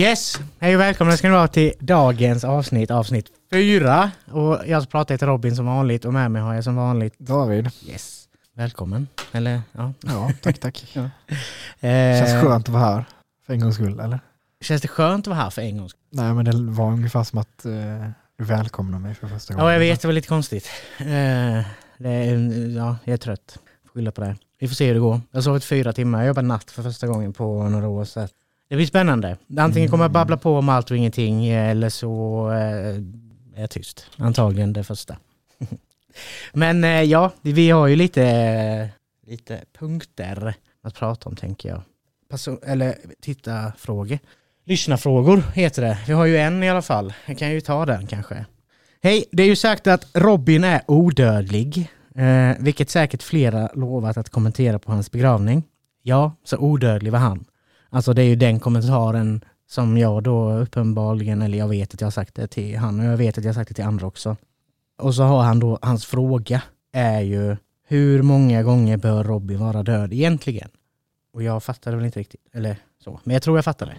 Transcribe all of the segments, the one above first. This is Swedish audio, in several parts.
Yes, hej och välkomna ska ni vara till dagens avsnitt, avsnitt fyra. Och jag pratar till Robin som vanligt och med mig har jag som vanligt David. Yes. Välkommen. Eller ja. Ja, tack tack. ja. Känns Eh, skönt att vara här. För en gångs skull, eller? Känns det skönt att vara här för en gångs skull? Nej, men det var ungefär som att eh, du välkomnar mig för första gången. Ja, jag vet. Det var lite konstigt. Eh, är, ja, jag är trött. Får Skylla på det. Vi får se hur det går. Jag har sovit fyra timmar. Jag jobbar natt för första gången på några år. Så att det blir spännande. Antingen kommer jag babbla på om allt och ingenting eller så eh, är jag tyst. Antagligen det första. Men eh, ja, vi har ju lite, lite punkter att prata om tänker jag. Person, eller titta frågor. Lyssnarfrågor heter det. Vi har ju en i alla fall. Jag kan ju ta den kanske. Hej, det är ju sagt att Robin är odödlig. Eh, vilket säkert flera lovat att kommentera på hans begravning. Ja, så odödlig var han. Alltså det är ju den kommentaren som jag då uppenbarligen, eller jag vet att jag har sagt det till han och jag vet att jag har sagt det till andra också. Och så har han då, hans fråga är ju hur många gånger bör Robin vara död egentligen? Och jag fattade väl inte riktigt, eller så. Men jag tror jag fattade.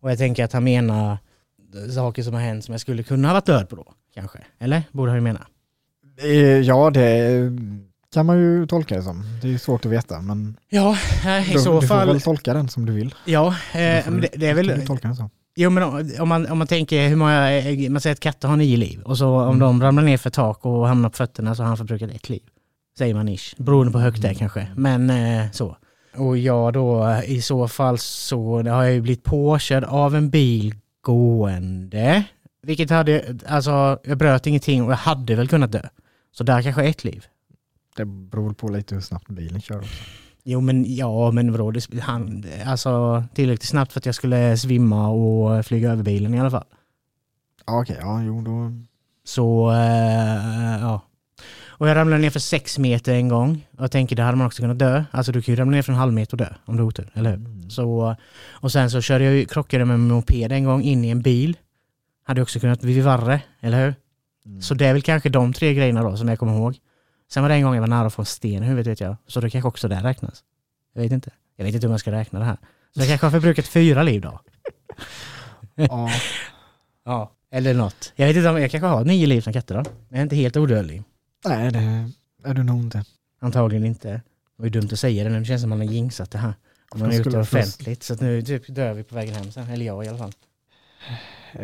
Och jag tänker att han menar saker som har hänt som jag skulle kunna ha varit död på då, kanske. Eller? Borde han ju mena. Eh, ja, det kan man ju tolka det som. Det är svårt att veta, men Ja, eh, i du, så du får fall. väl tolka den som du vill. Ja, Du eh, får- men det, det är du väl... ju tolka den så. Jo men om- man, om man tänker hur många, eh, man säger att katter har nio liv och så om Mm. de ramlar ner för tak och hamnar på fötterna så har han förbrukat ett liv. Säger man ish, beroende på hur högt det är kanske. Men eh, så. Och jag då eh, i så fall så har jag ju blivit påkörd av en bil gående. Vilket hade, alltså jag bröt ingenting och jag hade väl kunnat dö. Så där kanske ett liv. Det beror på lite hur snabbt bilen kör också. Jo men ja men vadå, det, han, alltså tillräckligt snabbt för att jag skulle svimma och flyga över bilen i alla fall. Ja, okej, ja, jo då. Så, eh, ja. Och jag ramlade ner för sex meter en gång. Och jag tänker, det hade man också kunnat dö. Alltså du kan ju ramla ner för en halv meter och dö om du har otur, eller hur? Mm. Så, och sen så körde jag krockade med en moped en gång in i en bil. Hade också kunnat bli värre, eller hur? Mm. Så det är väl kanske de tre grejerna då som jag kommer ihåg. Sen var det en gång jag var nära att få en sten i huvudet vet jag. Så det kanske också det räknas. Jag vet inte. Jag vet inte hur man ska räkna det här. Så jag kanske har förbrukat fyra liv då. Ja, Ja. Eller något. Jag vet inte om jag kanske har nio liv som katter då. Jag är inte helt odödlig. nej, det är du nog inte. Antagligen inte. Det var ju dumt att säga det nu, det känns som man har jinxat det här. Om man är ute offentligt. Så att nu typ dör vi på vägen hem sen. Eller jag i alla fall. Eh,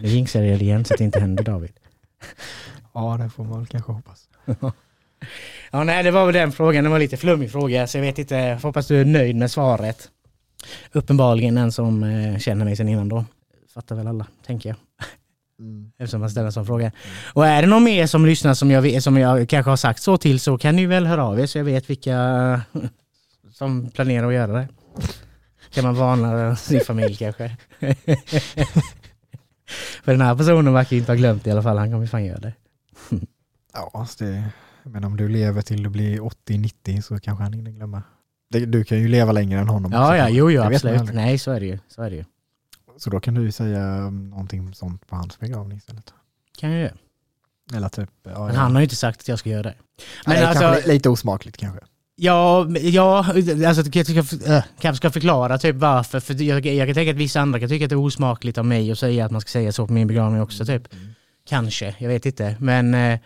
Nu jinxar jag det igen så att det inte händer David. ja, det får man väl kanske hoppas. Ja nej det var väl den frågan, det var en lite flummig fråga så jag vet inte, jag hoppas du är nöjd med svaret. Uppenbarligen en som eh, känner mig sen innan då. Fattar väl alla, tänker jag. Mm. Eftersom man ställer en sån fråga. Och är det någon mer som lyssnar som jag, som jag kanske har sagt så till så kan ni väl höra av er så jag vet vilka som planerar att göra det. Kan man varna sin familj kanske? För den här personen verkar inte ha glömt i alla fall, han kommer fan göra det. Ja, det, men om du lever till du blir 80-90 så kanske han hinner glömma. Du kan ju leva längre än honom. Ja, också, ja, jo, jo, absolut. Nej, så är det ju. Så är det ju. Så då kan du ju säga någonting sånt på hans begravning istället. Kan jag göra. Eller typ, ja, Men han har ju inte sagt att jag ska göra det. Men Nej, alltså, kanske li- lite osmakligt kanske. ja, ja, alltså jag ska, äh, kanske ska förklara typ varför. För jag, jag kan tänka att vissa andra kan tycka att det är osmakligt av mig att säga att man ska säga så på min begravning också typ. Mm. Kanske, jag vet inte. Men eh,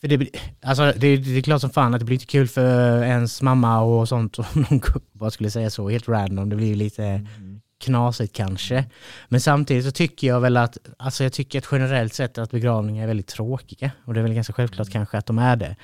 för det, alltså, det, det är klart som fan att det blir inte kul för ens mamma och sånt om någon bara skulle säga så helt random. Det blir lite Mm. knasigt kanske. Men samtidigt så tycker jag väl att, alltså jag tycker att generellt sett att begravningar är väldigt tråkiga. Och det är väl ganska självklart kanske att de är det.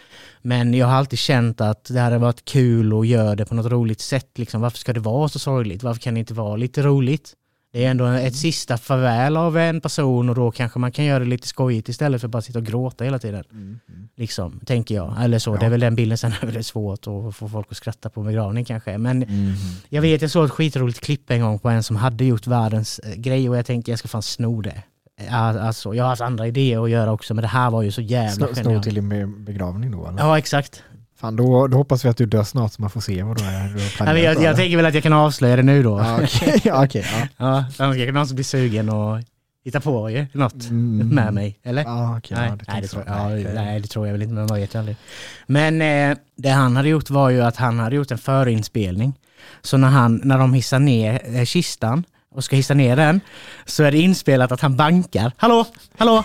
Men jag har alltid känt att det hade varit kul att göra det på något roligt sätt. Liksom. Varför ska det vara så sorgligt? Varför kan det inte vara lite roligt? Det är ändå ett sista farväl av en person och då kanske man kan göra det lite skojigt istället för att bara sitta och gråta hela tiden. Mm. Mm. Liksom, tänker jag. Eller så, Ja. det är väl den bilden. Sen är det svårt att få folk att skratta på begravning kanske. Men Mm. jag vet, jag såg ett skitroligt klipp en gång på en som hade gjort världens eh, grej och jag tänkte jag ska fan sno det. Eh, Alltså, jag har haft andra idéer att göra också men det här var ju så jävla Snå, snå genialt. till din be- begravning då eller? Ja exakt. Fan, då, då hoppas vi att du dör snart så man får se vad du är. Men jag, jag tänker väl att jag kan avslöja det nu då. Ja, okej. ja, okej, ja. Ja, annars kanske någon som blir sugen och hitta på ju något Mm. med mig. Eller? Ja, nej, ja, nej, det tror, ja, Nej, det- nej, det tror jag väl inte, men man vet ju aldrig. Men eh, det han hade gjort var ju att han hade gjort en förinspelning. Så när, han, när de hissar ner eh, kistan och ska hissa ner den så är det inspelat att han bankar. Hallå, hallå,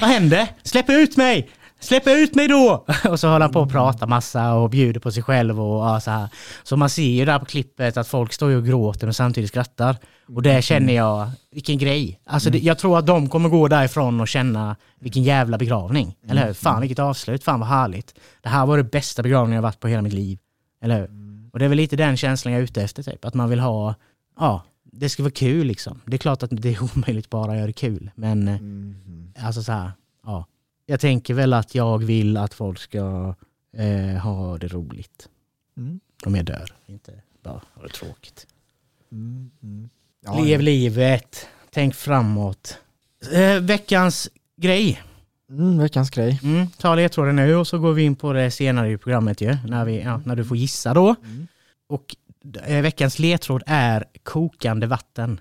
vad händer? Släpp ut mig! Släpp ut mig då! Och så håller han på att prata massa och bjuder på sig själv och ja, så här. Så man ser ju där på klippet att folk står ju och gråter och samtidigt skrattar. Och det känner jag, vilken grej. Alltså det, jag tror att de kommer gå därifrån och känna vilken jävla begravning. Eller hur? Fan vilket avslut, fan vad härligt. Det här var det bästa begravningen jag varit på hela mitt liv. Eller hur? Och det är väl lite den känslan jag är ute efter typ. Att man vill ha, ja, det ska vara kul liksom. Det är klart att det är omöjligt bara att göra det kul. Men eh, alltså så här, ja. Jag tänker väl att jag vill att folk ska eh, ha det roligt. Mm. Om jag dör, inte bara ha det tråkigt. Mm. Mm. Ja, Lev livet, tänk framåt. Eh, veckans grej. Mm, veckans grej. Mm, ta ledtråden nu och så går vi in på det senare i programmet ju. När, vi, ja, när du får gissa då. Mm. Och eh, veckans ledtråd är kokande vatten.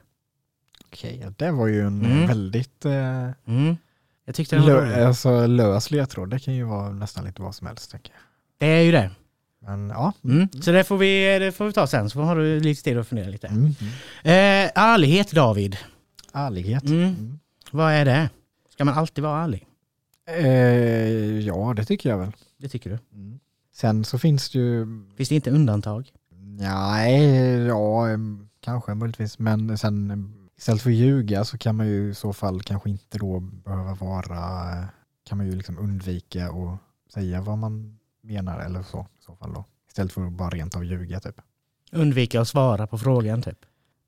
Okej, ja, det var ju en Mm. väldigt eh, Mm. Jag tyckte den var rolig. lö, alltså, lös ledtråd. Det kan ju vara nästan lite vad som helst. Tänker jag. Det är ju det. Men ja. Mm. Så det får, vi, det får vi ta sen, så har du lite tid att fundera lite. Mm. Eh, ärlighet David. Ärlighet. Mm. Mm. Vad är det? Ska man alltid vara ärlig? Eh, ja, det tycker jag väl. Det tycker du? Mm. Sen så finns det ju, Finns det inte undantag? nej, ja, kanske möjligtvis, men sen istället för att ljuga så kan man ju i så fall kanske inte då behöva vara, kan man ju liksom undvika att säga vad man menar eller så i så fall då. Istället för att bara rent av ljuga typ. Undvika att svara på frågan typ.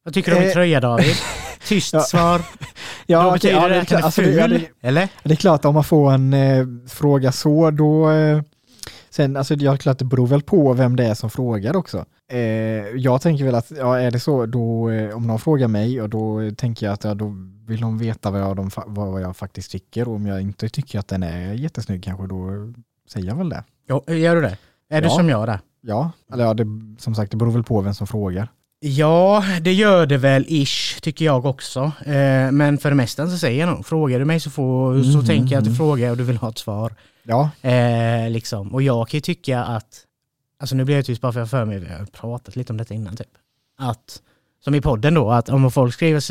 Vad tycker du om min Eh. tröja David? Tyst Ja. svar. Då Ja, okej, betyder ja, det är att den är alltså, ful? det- det- eller? Det är klart om man får en eh, fråga så då eh, Sen, alltså jag klart det beror väl på vem det är som frågar också. Eh, jag tänker väl att, ja är det så, då, eh, om någon frågar mig och då tänker jag att ja, då vill de veta vad jag, de, vad jag faktiskt tycker och om jag inte tycker att den är jättesnygg kanske då säger jag väl det. Jo, gör du det? Är du Ja. som jag där? Ja, eller ja, det, som sagt det beror väl på vem som frågar. Ja, det gör det väl ish, tycker jag också. Eh, men för det mesta så säger jag nog, frågar du mig så, får, så Mhm, tänker jag att du mhm. frågar och du vill ha ett svar. Ja, Eh, liksom. Och jag kan ju tycka att, alltså nu blir jag tyst bara för jag för mig, vi har pratat lite om detta innan typ. Att, som i podden då, att om folk skriver,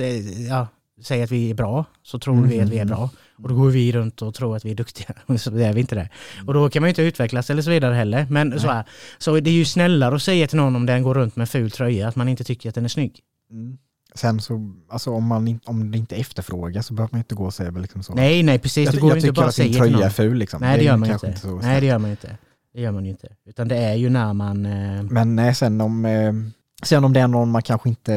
ja, säger att vi är bra, så tror vi att vi är bra. Och då går vi runt och tror att vi är duktiga, så är vi inte det. Och då kan man ju inte utvecklas eller så vidare heller. Men så, här, så det är ju snällare att säga till någon om den går runt med ful tröja, att man inte tycker att den är snygg. Mm. Sen så, alltså om, man, om det inte efterfrågas så behöver man inte gå och säga liksom så. Nej, nej precis, jag, det går jag inte tycker bara att din säga till tröja är ful liksom. Nej, det gör man inte. så Nej, det gör man inte. Det gör man ju inte. Utan det är ju när man... Eh, Men nej, sen om, eh, sen om det är någon man kanske inte,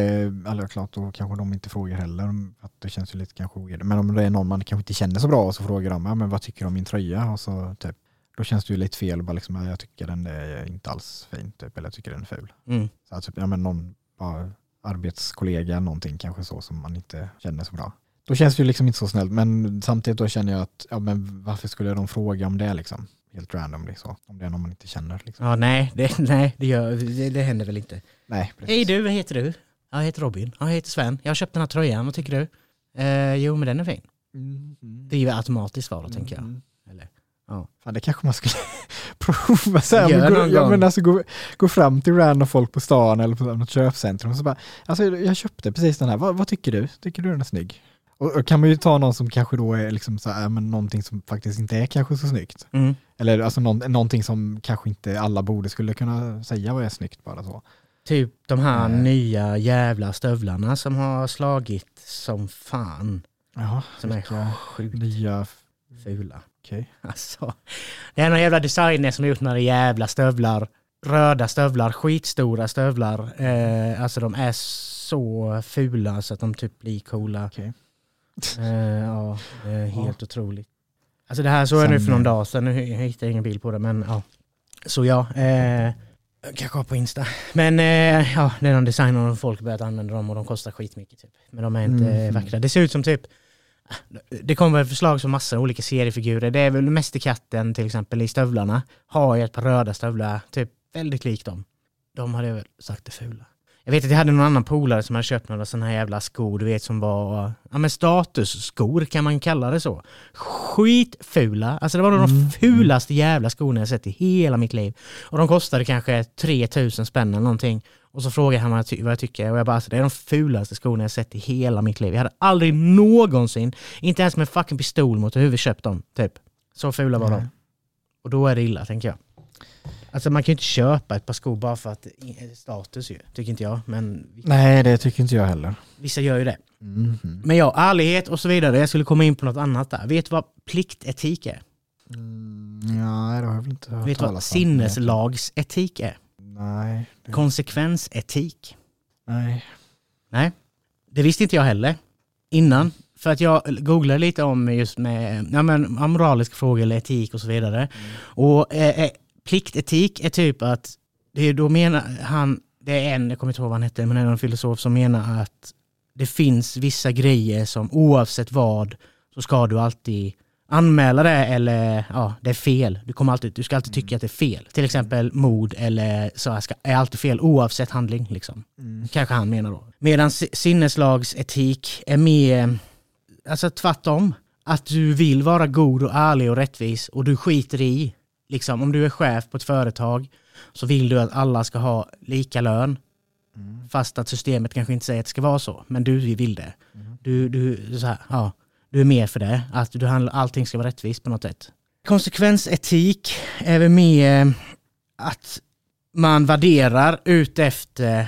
eller klart då kanske de inte frågar heller, att det känns ju lite kanske weird. Men om det är någon man kanske inte känner så bra och så frågar de, ja men vad tycker du om min tröja? Och så typ, då känns det ju lite fel, bara liksom, ja, jag tycker den är inte alls fin typ, eller jag tycker den är ful. mm. Så att, typ, ja men någon, bara arbetskollega, någonting kanske så som man inte känner så bra. Då känns det ju liksom inte så snällt, men samtidigt då känner jag att, ja men varför skulle de fråga om det liksom? Helt randomly så, om det är någon man inte känner liksom. Ja, nej, det, nej det, gör, det, det händer väl inte. Nej, precis. Hej du, vad heter du? Ja, Jag heter Robin. Ja, Jag heter Sven. Jag har köpt den här tröjan, vad tycker du? Eh, jo, men den är fin. Mm. Det är ju automatiskt svar då, tänker jag. Mm. Eller? Ja. Fan, det kanske man skulle prova. Så här, Gör gå, ja, men alltså, gå, gå fram till random folk på stan eller på något köpcentrum och så bara, alltså jag köpte precis den här, vad, vad tycker du? Tycker du den är snygg? Och, och kan man ju ta någon som kanske då är liksom så här, men någonting som faktiskt inte är kanske så snyggt. Mm. Eller alltså någon, någonting som kanske inte alla borde skulle kunna säga vad är snyggt bara så. Typ de här Nej. nya jävla stövlarna som har slagit som fan. Jaha, Som är sjukt nya, fula. okej. Alltså, det är någon jävla designer som har gjort några jävla stövlar. Röda stövlar, skitstora stövlar. Eh, alltså de är så fula så att de typ blir coola. Okej. Eh, ja, det är Ja. helt otroligt. Alltså det här såg jag nu för någon eh, dag sedan, nu hittade jag ingen bild på det men ja. Så ja, eh, kanske på Insta. Men eh, ja, det är någon designer och folk börjat använda dem och de kostar skitmycket typ. Men de är inte Mhm. vackra. Det ser ut som typ det kommer förslag som massa olika seriefigurer. Det är väl Mästerkatten till exempel i stövlarna. Har ju ett par röda stövlar, typ väldigt likt dem. De hade jag väl sagt är fula. Jag vet att jag hade någon annan polare som hade köpt några sådana här jävla skor, du vet som var, ja men statusskor kan man kalla det så. Skitfula, alltså det var nog de Mm. fulaste jävla skorna jag sett i hela mitt liv. Och de kostade kanske 3000 spänn eller någonting. Och så frågade han vad jag, ty- vad jag tycker och jag bara, alltså, det är de fulaste skorna jag sett i hela mitt liv. Jag hade aldrig någonsin, inte ens med fucking pistol mot huvudet köpt dem, typ. Så fula var de. Nej. Och då är det illa, tänker jag. Alltså man kan ju inte köpa ett par skor bara för att status ju, tycker inte jag. Men Nej, det tycker inte jag heller. vissa gör ju det. Mhm. Men ja, ärlighet och så vidare. Jag skulle komma in på något annat där. Vet du vad pliktetik är? Mm, ja, det har jag väl inte hört Vet du vad sinneslagsetik är? Nej. det- Konsekvensetik. Nej. Nej, det visste inte jag heller innan. För att jag googlade lite om just med ja, men, moraliska frågor eller etik och så vidare. Och eh, eh, pliktetik är typ att, det är då menar han, det är en, jag kommer inte ihåg vad han hette, men en filosof som menar att det finns vissa grejer som oavsett vad så ska du alltid anmäla det eller ja, det är fel. Du, kommer alltid, du ska alltid tycka att det är fel. Till exempel mord eller så här ska, är alltid fel oavsett handling. Liksom. Mm. Kanske han menar då. Medan si- sinneslagsetik är mer, alltså tvärtom. Att du vill vara god och ärlig och rättvis och du skiter i, liksom om du är chef på ett företag så vill du att alla ska ha lika lön. Mm. Fast att systemet kanske inte säger att det ska vara så, men du vill det. Du, du, så här, ja, du är mer för det, att du handlar, allting ska vara rättvist på något sätt. Konsekvensetik är väl mer eh, att man värderar ut efter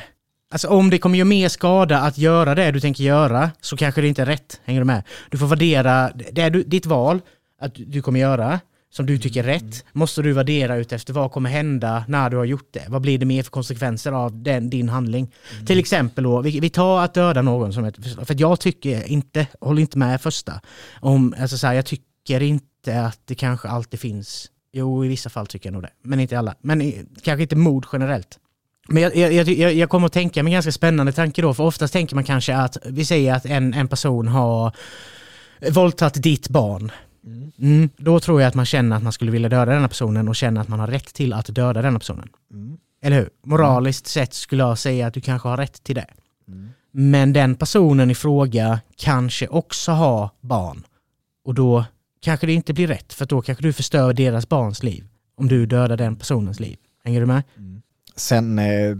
Alltså om det kommer göra mer skada att göra det du tänker göra så kanske det inte är rätt. Hänger du med? Du får värdera det är du, ditt val att du kommer göra som du tycker är rätt. Måste du värdera ut efter vad kommer hända när du har gjort det. Vad blir det mer för konsekvenser av den, din handling? Till exempel då, vi, vi tar att döda någon som ett. För jag tycker inte, håller inte med första. Om, alltså så här, jag tycker inte att det kanske alltid finns Jo, i vissa fall tycker jag nog det. Men inte alla. Men i, kanske inte mord generellt. Men jag, jag, jag, jag kommer att tänka mig en ganska spännande tanke då, för oftast tänker man kanske att, vi säger att en, en person har våldtagit ditt barn. Mm. Mm, då tror jag att man känner att man skulle vilja döda denna personen och känner att man har rätt till att döda denna personen. Mm. Eller hur? Moraliskt sett skulle jag säga att du kanske har rätt till det. Mm. Men den personen i fråga kanske också har barn. Och då kanske det inte blir rätt, för då kanske du förstör deras barns liv. Om du dödar den personens liv. Hänger du med? Sen eh,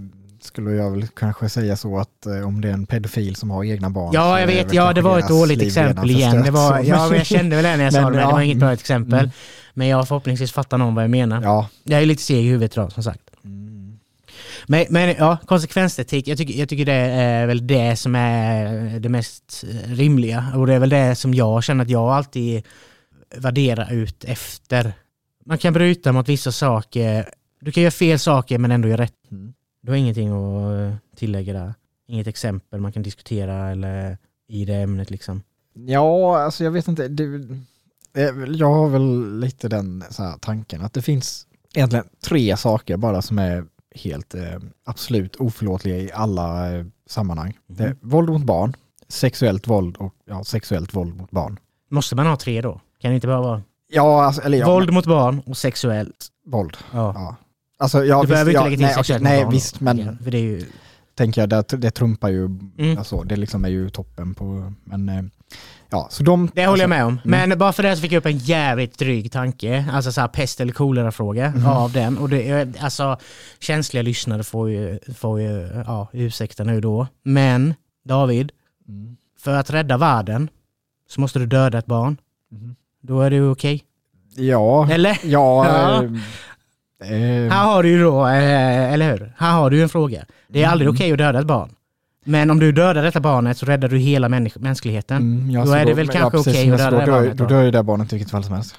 skulle jag väl kanske säga så att eh, om det är en pedofil som har egna barn. Ja, jag vet. Ja, det var ett dåligt exempel igen. Det var, ja, men jag kände väl det när jag sa Men, det. Det ja, var inget bra mm, exempel. mm. Men jag förhoppningsvis fattar någon vad jag menar. Ja. Jag är lite seg i huvudet idag, som sagt. Mm. Men, men ja, konsekvensetik, jag tycker, jag tycker det är väl det som är det mest rimliga. Och det är väl det som jag känner att jag alltid värderar ut efter. Man kan bryta mot vissa saker. Du kan göra fel saker men ändå göra rätt. Mm. Du har ingenting att eh, tillägga där? Inget exempel man kan diskutera eller i det ämnet liksom? Ja, alltså jag vet inte. Det, eh, jag har väl lite den tanken att det finns egentligen tre saker bara som är helt eh, absolut oförlåtliga i alla eh, sammanhang. Det är våld mot barn, sexuellt våld och ja, sexuellt våld mot barn. Måste man ha tre då? Kan det inte bara vara Ja, alltså, eller ja, våld mot barn och sexuellt? våld. Ja. Ja. Alltså, ja, du behöver visst, inte ja, lägga till nej, sexuellt nej, barn. visst, men För det är ju... tänker jag, det, det trumpar ju, Mm. alltså, det liksom är ju toppen på, men eh, ja, så de... Det håller jag alltså, med om. Men bara för det så fick jag upp en jävligt dryg tanke. Alltså så här pest eller kolera-fråga Mhm. av den. Och det, alltså, känsliga lyssnare får ju, får ju ja, ursäkta nu då. Men David, Mm. för att rädda världen så måste du döda ett barn. Mhm. Då är det okej. Ja, Eller? ja, Ja. Eh, Här har du ju då, eh, eller hur? Här har du en fråga. Det är aldrig Mm. okej att döda ett barn. Men om du dödar detta barnet så räddar du hela mänskligheten. Mm, ja, Då är det väl men kanske precis, okej men att döda då det barnet Då då? dör ju det barnet i vilket fall som helst.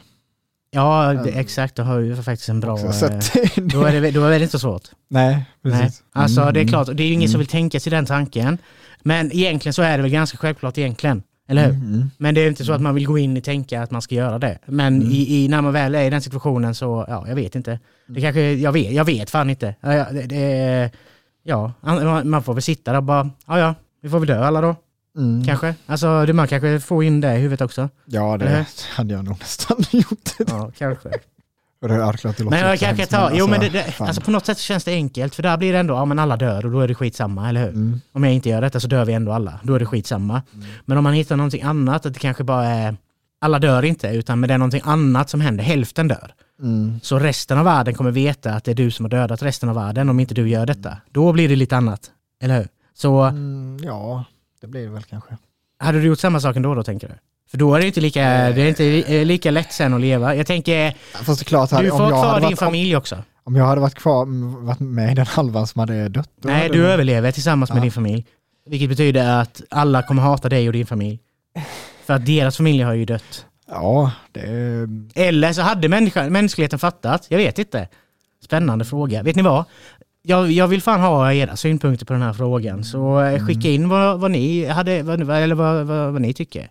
Ja, det, exakt. Du har ju faktiskt en bra... Också, så eh, då, är det, då är det inte så svårt. nej, precis. Nej. Alltså det är mm. klart, det är ju ingen som Mm. vill tänka sig den tanken. Men egentligen så är det väl ganska självklart egentligen. Eller hur? Mm. Men det är inte så att man vill gå in och tänka att man ska göra det. Men Mm. i, i, när man väl är i den situationen så, ja, jag vet inte. Det kanske, jag vet, jag vet fan inte. Ja, det, det, ja, man får väl sitta där och bara, ja ja, vi får väl dö alla då, Mm. kanske. Alltså, det, man kanske får in det i huvudet också. Ja, det hade jag nog nästan gjort. Ja, kanske. Det det låter Men jag kanske tar, jo men det, det, fan. alltså på något sätt känns det enkelt, för där blir det ändå, ja men alla dör och då är det skitsamma, eller hur? Mm. Om jag inte gör detta så dör vi ändå alla, då är det skitsamma. Men om man hittar någonting annat, att det kanske bara är, alla dör inte, utan men det är någonting annat som händer, hälften dör. Mm. Så resten av världen kommer veta att det är du som har dödat resten av världen om inte du gör detta. Då blir det lite annat, eller hur? Så Mm, ja, det blir det väl kanske. hade du gjort samma sak ändå då tänker du? För då är det inte lika, det är inte li- lika lätt sen att leva. Jag tänker, Fast det är klart, du får jag kvar din varit, familj också. om, jag hade varit kvar, varit med i den halvan som hade dött. Nej, du det- överlever tillsammans med Ja. din familj. Vilket betyder att alla kommer hata dig och din familj. För att deras familj har ju dött. Ja, det. Eller så hade människa, mänskligheten fattat. Jag vet inte. Spännande fråga. Vet ni vad? Jag, jag vill fan ha era synpunkter på den här frågan. Så eh, skicka in vad, vad ni hade, vad, eller vad, vad, vad ni tycker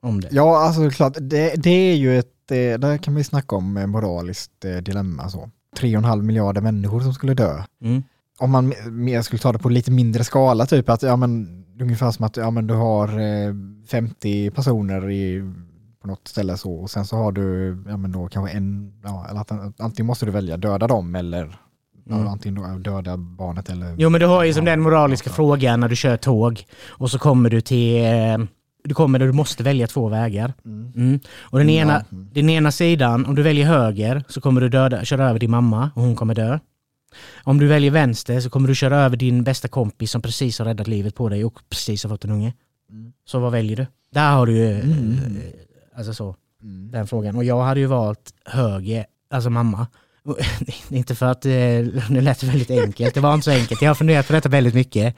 om det. Ja, alltså klart, det, det är ju ett, eh, där kan vi snacka om eh, moraliskt eh, dilemma så. Tre och en halv miljarder människor som skulle dö. Mm. Om man me- mer skulle ta det på lite mindre skala, typ att ja men ungefär som att ja, men du har eh, 50 personer i, på något ställe så och sen så har du ja men då kanske en, ja, eller att, antingen måste du välja döda dem eller Mm. ja, antingen då, döda barnet eller Jo men du har ju som den moraliska ja. frågan när du kör tåg och så kommer du till... Du kommer där du måste välja två vägar. Mm. Mm. Och den ena, mm. den ena sidan, om du väljer höger så kommer du döda, köra över din mamma och hon kommer dö. Om du väljer vänster så kommer du köra över din bästa kompis som precis har räddat livet på dig och precis har fått en unge. Mm. Så vad väljer du? Där har du ju, eh, alltså så, den frågan. Och jag hade ju valt höger, alltså mamma. Inte för att eh, det lät väldigt enkelt, det var inte så enkelt. Jag har funderat på detta väldigt mycket.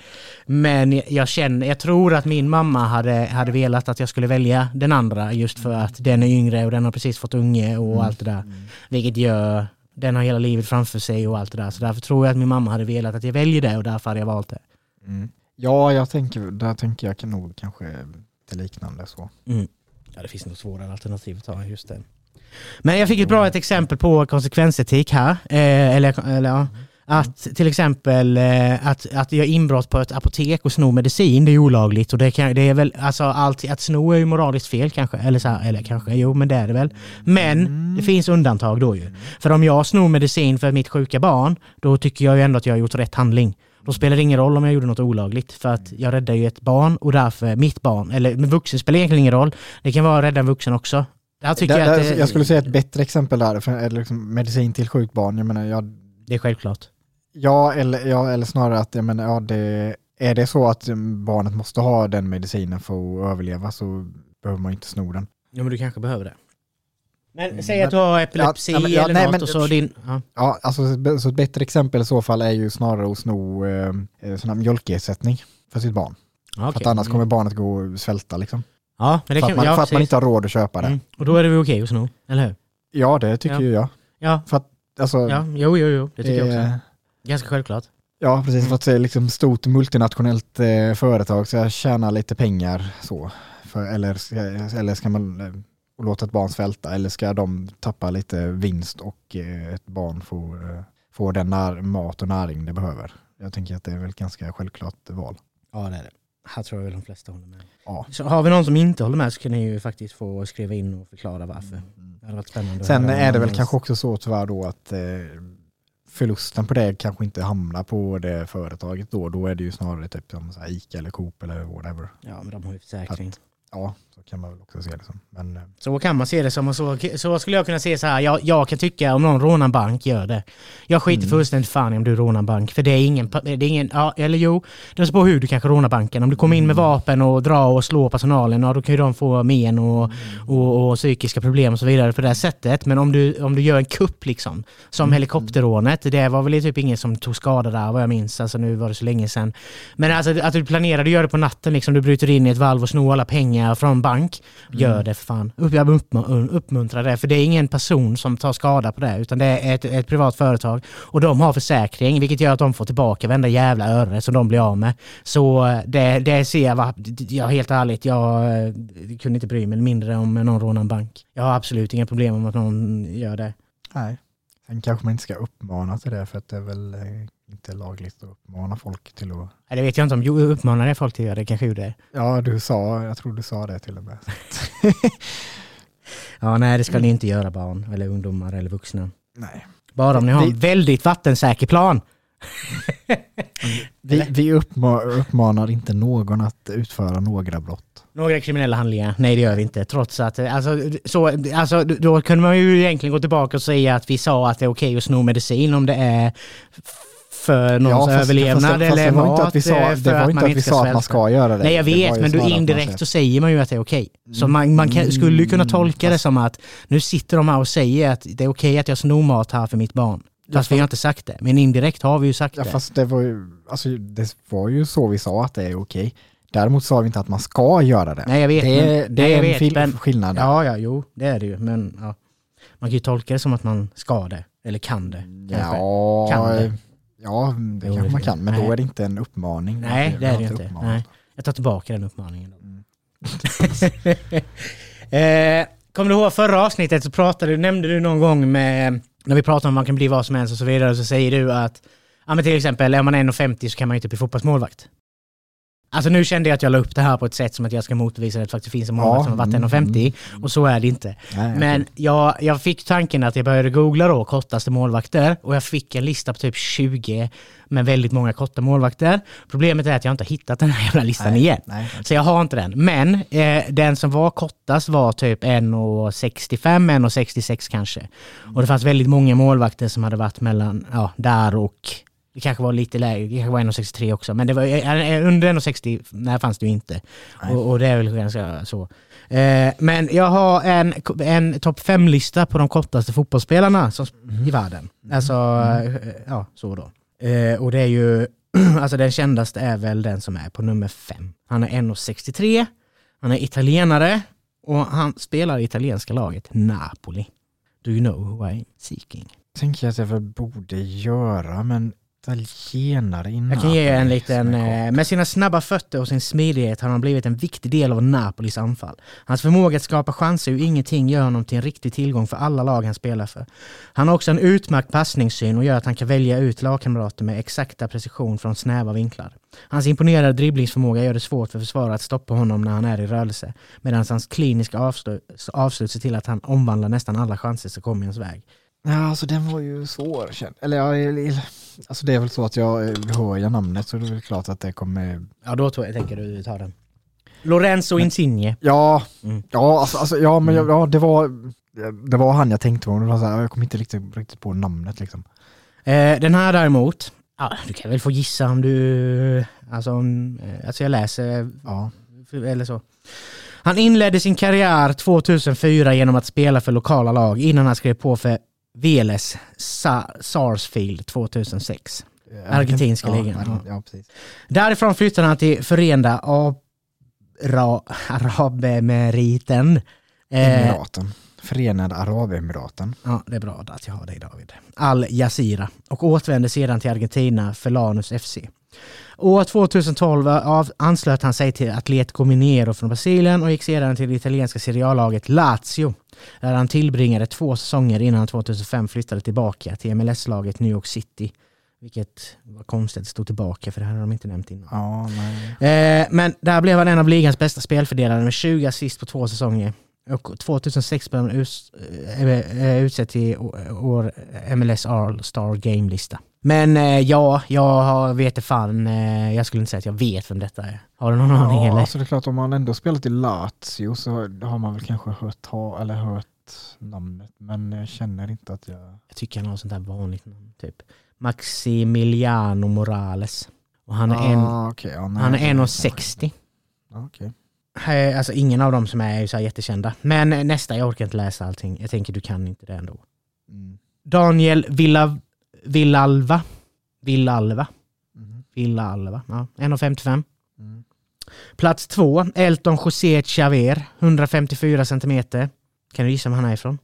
Men jag känner, jag tror att min mamma hade, hade velat att jag skulle välja den andra just för att den är yngre och den har precis fått unge och allt det där. Vilket gör, den har hela livet framför sig och allt det där. Så därför tror jag att min mamma hade velat att jag väljer det och därför hade jag valt det. Mm. Ja, jag tänker, där tänker jag kan nog kanske det liknande så. Mm. Ja, det finns nog svårare alternativ att ta just det. Men jag fick ett bra ett exempel på konsekvensetik här. Eh, eller, eller ja. Att till exempel eh, att, att göra inbrott på ett apotek och sno medicin, det är olagligt. Och det, kan, det är väl, alltså allt, att sno är ju moraliskt fel kanske. Eller, så här, eller kanske, jo men det är det väl. Men det finns undantag då ju. För om jag snor medicin för mitt sjuka barn, då tycker jag ju ändå att jag har gjort rätt handling. Då spelar det ingen roll om jag gjorde något olagligt för att jag räddar ju ett barn och därför mitt barn, eller vuxen spelar egentligen ingen roll. Det kan vara att rädda en vuxen också. Där tycker Där, jag att det, jag skulle säga ett bättre exempel där, för, eller liksom medicin till sjukt barn, jag menar, jag, det är självklart. ja, eller, ja, eller snarare att jag menar, ja, det, är det så att mm, barnet måste ha den medicinen för att överleva så behöver man inte sno den. Ja men du kanske behöver det. Men Mm, säg att du har epilepsi Ja, ja, eller nej, något men- och så din... Ja. Ja, alltså så ett bättre exempel i så fall är ju snarare att sno eh, eh, sån här mjölkersättning för sitt barn. Ja, För att annars Mm. kommer barnet gå och svälta liksom. Ja, men det för kan... att man, ja, för att man inte har råd att köpa det. Mm. Och då är det väl okej att sno, eller hur? Ja, det tycker Ja. ju jag. Ja, För att, alltså, ja, jo, jo, jo, det tycker jag också. Ganska självklart. Ja, precis. Mm. För att det är liksom stort multinationellt eh, företag så jag tjänar lite pengar så. För, eller, ska, eller ska man eh, låta ett barn svälta eller ska de tappa lite vinst och eh, ett barn får, eh, får den när, mat och näring det behöver. Jag tänker att det är väl ganska självklart val. Ja, det är det. Här tror jag väl de flesta håller med. Ja. Så har vi någon som inte håller med så kan ni ju faktiskt få skriva in och förklara varför. Det hade varit spännande att Sen är det väl kanske också så tyvärr då att eh, förlusten på det kanske inte hamnar på det företaget då. Då är det ju snarare typ som så här Ica eller Coop eller whatever. Ja, men de har ju försäkring. Ja, så kan man väl också se det som. Men, eh, Så kan man se det som, och så, så skulle jag kunna se så här, jag, jag kan tycka om någon rånar en bank, gör det. Jag skiter Mm. fullständigt fan i om du rånar en bank, för det är ingen, det är ingen ja, eller jo, det beror på hur du kanske rånar banken. Om du kommer in med Mm. vapen och drar och slår personalen, ja, då kan ju de få men och, Mm. och, och psykiska problem och så vidare på det här sättet. Men om du, om du gör en kupp liksom, som Mm. helikopterrånet, det var väl typ ingen som tog skada där vad jag minns, alltså nu var det så länge sedan. Men alltså att du planerar, du gör det på natten liksom, du bryter in i ett valv och snor alla pengar från bank, gör det för fan. Jag uppmuntrar det, för det är ingen person som tar skada på det, utan det är ett, ett privat företag. Och de har försäkring, vilket gör att de får tillbaka varenda jävla öre som de blir av med. Så eh, det, det ser jag, va- ja, helt ärligt, jag eh, kunde inte bry mig mindre om någon rånar en bank. Jag har absolut inga problem med att någon gör det. Nej. Sen kanske man inte ska uppmana till det för att det är väl eh, inte lagligt att uppmana folk till att... Nej, Det vet jag inte om jag uppmanar folk till att göra det, kanske gjorde. Ja, du sa, jag tror du sa det till och med. Ja, nej det ska ni inte göra barn, eller ungdomar eller vuxna. Nej. Bara om ni har en väldigt vattensäker plan. Vi, vi uppma, uppmanar inte någon att utföra några brott. Några kriminella handlingar? Nej det gör vi inte. Trots att, alltså, så, alltså, då kunde man ju egentligen gå tillbaka och säga att vi sa att det är okej att sno medicin om det är för någons fast- överlevnad fast, fast eller det inte att vi sa, det var inte att vi sa att man ska göra det. Nej jag Det vet, men du indirekt så säger man ju att det är okej. Så Mm. man, man kan, skulle ju kunna Mm, tolka det fast- som att nu sitter de här och säger att det är okej att jag snor mat här för mitt barn. Ja, Fast vi har inte sagt det. Men indirekt har vi ju sagt Ja, det. fast det var, ju, alltså, det var ju så vi sa att det är okej. Däremot sa vi inte att man ska göra det. Nej jag vet. det, men, det nej, är en vet, men, skillnad. Ja, ja, jo, det är det ju. Men ja, man kan ju tolka det som att man ska det. Eller kan det. kanske. Ja, Kan det. Ja det Jo, kanske man kan- men nej. då är det inte en uppmaning. Nej, det är det inte. Nej. Jag tar tillbaka den uppmaningen. Mm. eh, kommer du ihåg förra avsnittet så pratade, nämnde du någon gång med, när vi pratade om man kan bli vad som helst och så vidare, så säger du att, ja men till exempel, är man 1,50 så kan man ju inte bli fotbollsmålvakt. Alltså nu kände jag att jag la upp det här på ett sätt som att jag ska motbevisa att det faktiskt finns en målvakt Ja, som har varit mm, 1,50 och så är det inte. Nej, Men jag, jag fick tanken att jag började googla då kortaste målvakter och jag fick en lista på typ 20 med väldigt många korta målvakter. Problemet är att jag inte har hittat den här jävla listan Nej, igen. nej, Så jag har inte den. Men eh, den som var kortast var typ 1,65, 1,66 kanske. Och det fanns väldigt många målvakter som hade varit mellan, ja, där och det kanske var lite lägre, det kanske var 1,63 också. Men det var, eh, under 1,60, nej fanns det ju inte. Och, och det är väl ganska så. Eh, men jag har en, en topp 5-lista på de kortaste fotbollsspelarna som, i världen. Alltså, eh, ja så då. Eh, och det är ju, alltså den kändaste är väl den som är på nummer 5. Han är 1,63, han är italienare och han spelar i italienska laget Napoli. Do you know who I'm seeking? tänker jag att jag väl borde göra, men italienare i Jag kan ge en liten... Eh, med sina snabba fötter och sin smidighet har han blivit en viktig del av Napolis anfall. Hans förmåga att skapa chanser ur ingenting gör honom till en riktig tillgång för alla lag han spelar för. Han har också en utmärkt passningssyn och gör att han kan välja ut lagkamrater med exakta precision från snäva vinklar. Hans imponerande dribblingsförmåga gör det svårt för försvarare att stoppa honom när han är i rörelse, medan hans kliniska avslut, avslut ser till att han omvandlar nästan alla chanser som kommer i hans väg. Ja, alltså den var ju svår. känn- Eller ja, alltså det är väl så att jag eh, hör jag namnet så det är väl klart att det kommer... Ja, då tror jag, tänker du ta den. Lorenzo Insigne. Ja, Mm. ja, alltså, alltså, ja men ja, det var det var han jag tänkte på, jag kom inte riktigt, riktigt på namnet liksom. Eh, den här däremot, ja, du kan väl få gissa om du... Alltså, om, eh, alltså jag läser, Ja. eller så. Han inledde sin karriär 2004 genom att spela för lokala lag innan han skrev på för Veles Sa- Sarsfield 2006. Argentinska ja, ligan, Ja. Därifrån flyttade han till Förenta Arabemiraten. Eh, Emiraten. Förenade Arabemiraten. Ja, det är bra att jag har dig David. Al Jazeera och återvände sedan till Argentina för Lanus FC. År 2012 av, anslöt han sig till Atletico Mineiro från Brasilien och gick sedan till det italienska seriallaget Lazio där han tillbringade två säsonger innan han 2005 flyttade tillbaka till MLS-laget New York City. Vilket var konstigt, det stod tillbaka för det här har de inte nämnt innan. Ja, nej. Eh, men där blev han en av ligans bästa spelfördelare med 20 assist på två säsonger. Och 2006 blev han us, eh, eh, utsedd till år MLS All-Star Game-lista. Men eh, ja, jag vet fan, eh, jag skulle inte säga att jag vet vem detta är. Har du någon aning Ja, eller? alltså det är klart om man ändå spelat i Lazio så har man väl kanske hört, ha, eller hört namnet, men jag känner inte att jag... Jag tycker han har sånt där vanligt namn, typ. Maximiliano Morales. Och han är, en, Ah, okej, ja, nej, han är kanske- 1,60. Ja, okej. Eh, Alltså ingen av dem som är så jättekända. Men nästa, jag orkar inte läsa allting. Jag tänker du kan inte det ändå. Mm. Daniel Villa, Villalva. Villalva. Mhm. Villalva. Ja, 1,55. Mm. Plats två, Elton José Chaver, 154 centimeter. Kan du gissa var han är ifrån?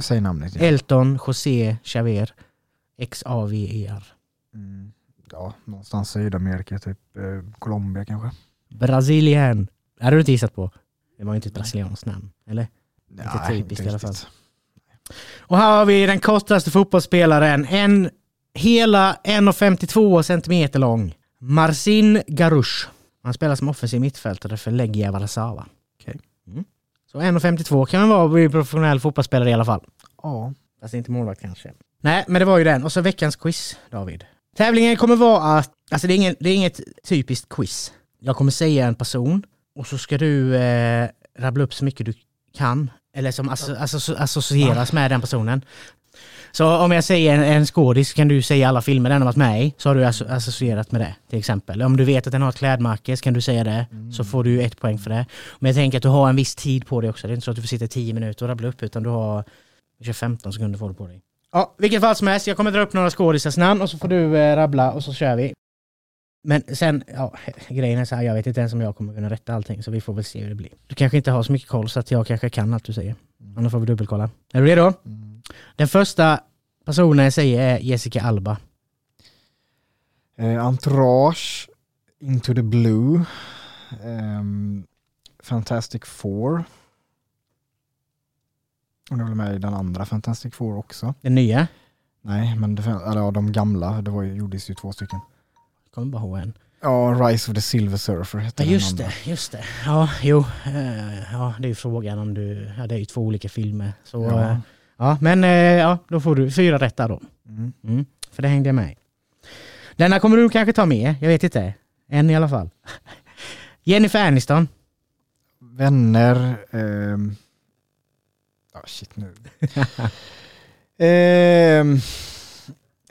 Säg namnet. Ja. Elton José Chaver, X-A-V-E-R. Mm. ja, någonstans i Sydamerika, typ eh, Colombia kanske. Brasilien. Det hade du inte gissat på. Det var ju inte ett brasilianskt namn, eller? Nej, typiskt inte i alla fall. Och här har vi den kortaste fotbollsspelaren. En hela 1,52 centimeter lång. Marcin Garush. Han spelar som offensiv mittfältare för Legia Warszawa. Okej. Mm. Så 1,52 kan man vara och bli professionell fotbollsspelare i alla fall. Ja. Fast inte målvakt kanske. Nej, men det var ju den. Och så veckans quiz, David. Tävlingen kommer vara att, alltså det är, ingen, det är inget typiskt quiz. Jag kommer säga en person och så ska du eh, rabbla upp så mycket du kan. Eller som asso, asso, associeras med den personen. Så om jag säger en, en skådis kan du säga alla filmer den har varit med i, så har du asso, associerat med det till exempel. Om du vet att den har ett klädmärke så kan du säga det, så får du ett poäng för det. Men jag tänker att du har en viss tid på dig också. Det är inte så att du får sitta 10 minuter och rabbla upp, utan du har kanske 15 sekunder får du på dig. Ja, vilket fall som helst, jag kommer dra upp några skådisars namn och så får du eh, rabbla och så kör vi. Men sen, ja, grejen är så här, jag vet inte ens om jag kommer kunna rätta allting så vi får väl se hur det blir. Du kanske inte har så mycket koll så att jag kanske kan allt du säger. Annars får vi dubbelkolla. Är du redo? Mm. Den första personen jag säger är Jessica Alba. Eh, Entourage, Into the Blue, ehm, Fantastic Four. Hon är väl med i den andra Fantastic Four också. Den nya. Nej, men det, eller, ja, de gamla, det var, gjordes ju två stycken. Kommer bara ihåg en. Ja, Rise of the Silver Surfer hette Ja, den just andra. det, just det. Ja, jo. eh, Ja, det är ju frågan om du... Ja, det är ju två olika filmer. Så, Ja. ja. ja men eh, ja, då får du fyra rätt där då. Mm. Mm, för det hängde jag med. Denna kommer du kanske ta med, jag vet inte. En i alla fall. Jennifer Aniston. Vänner. ehm, Ja, shit nu. Ehm,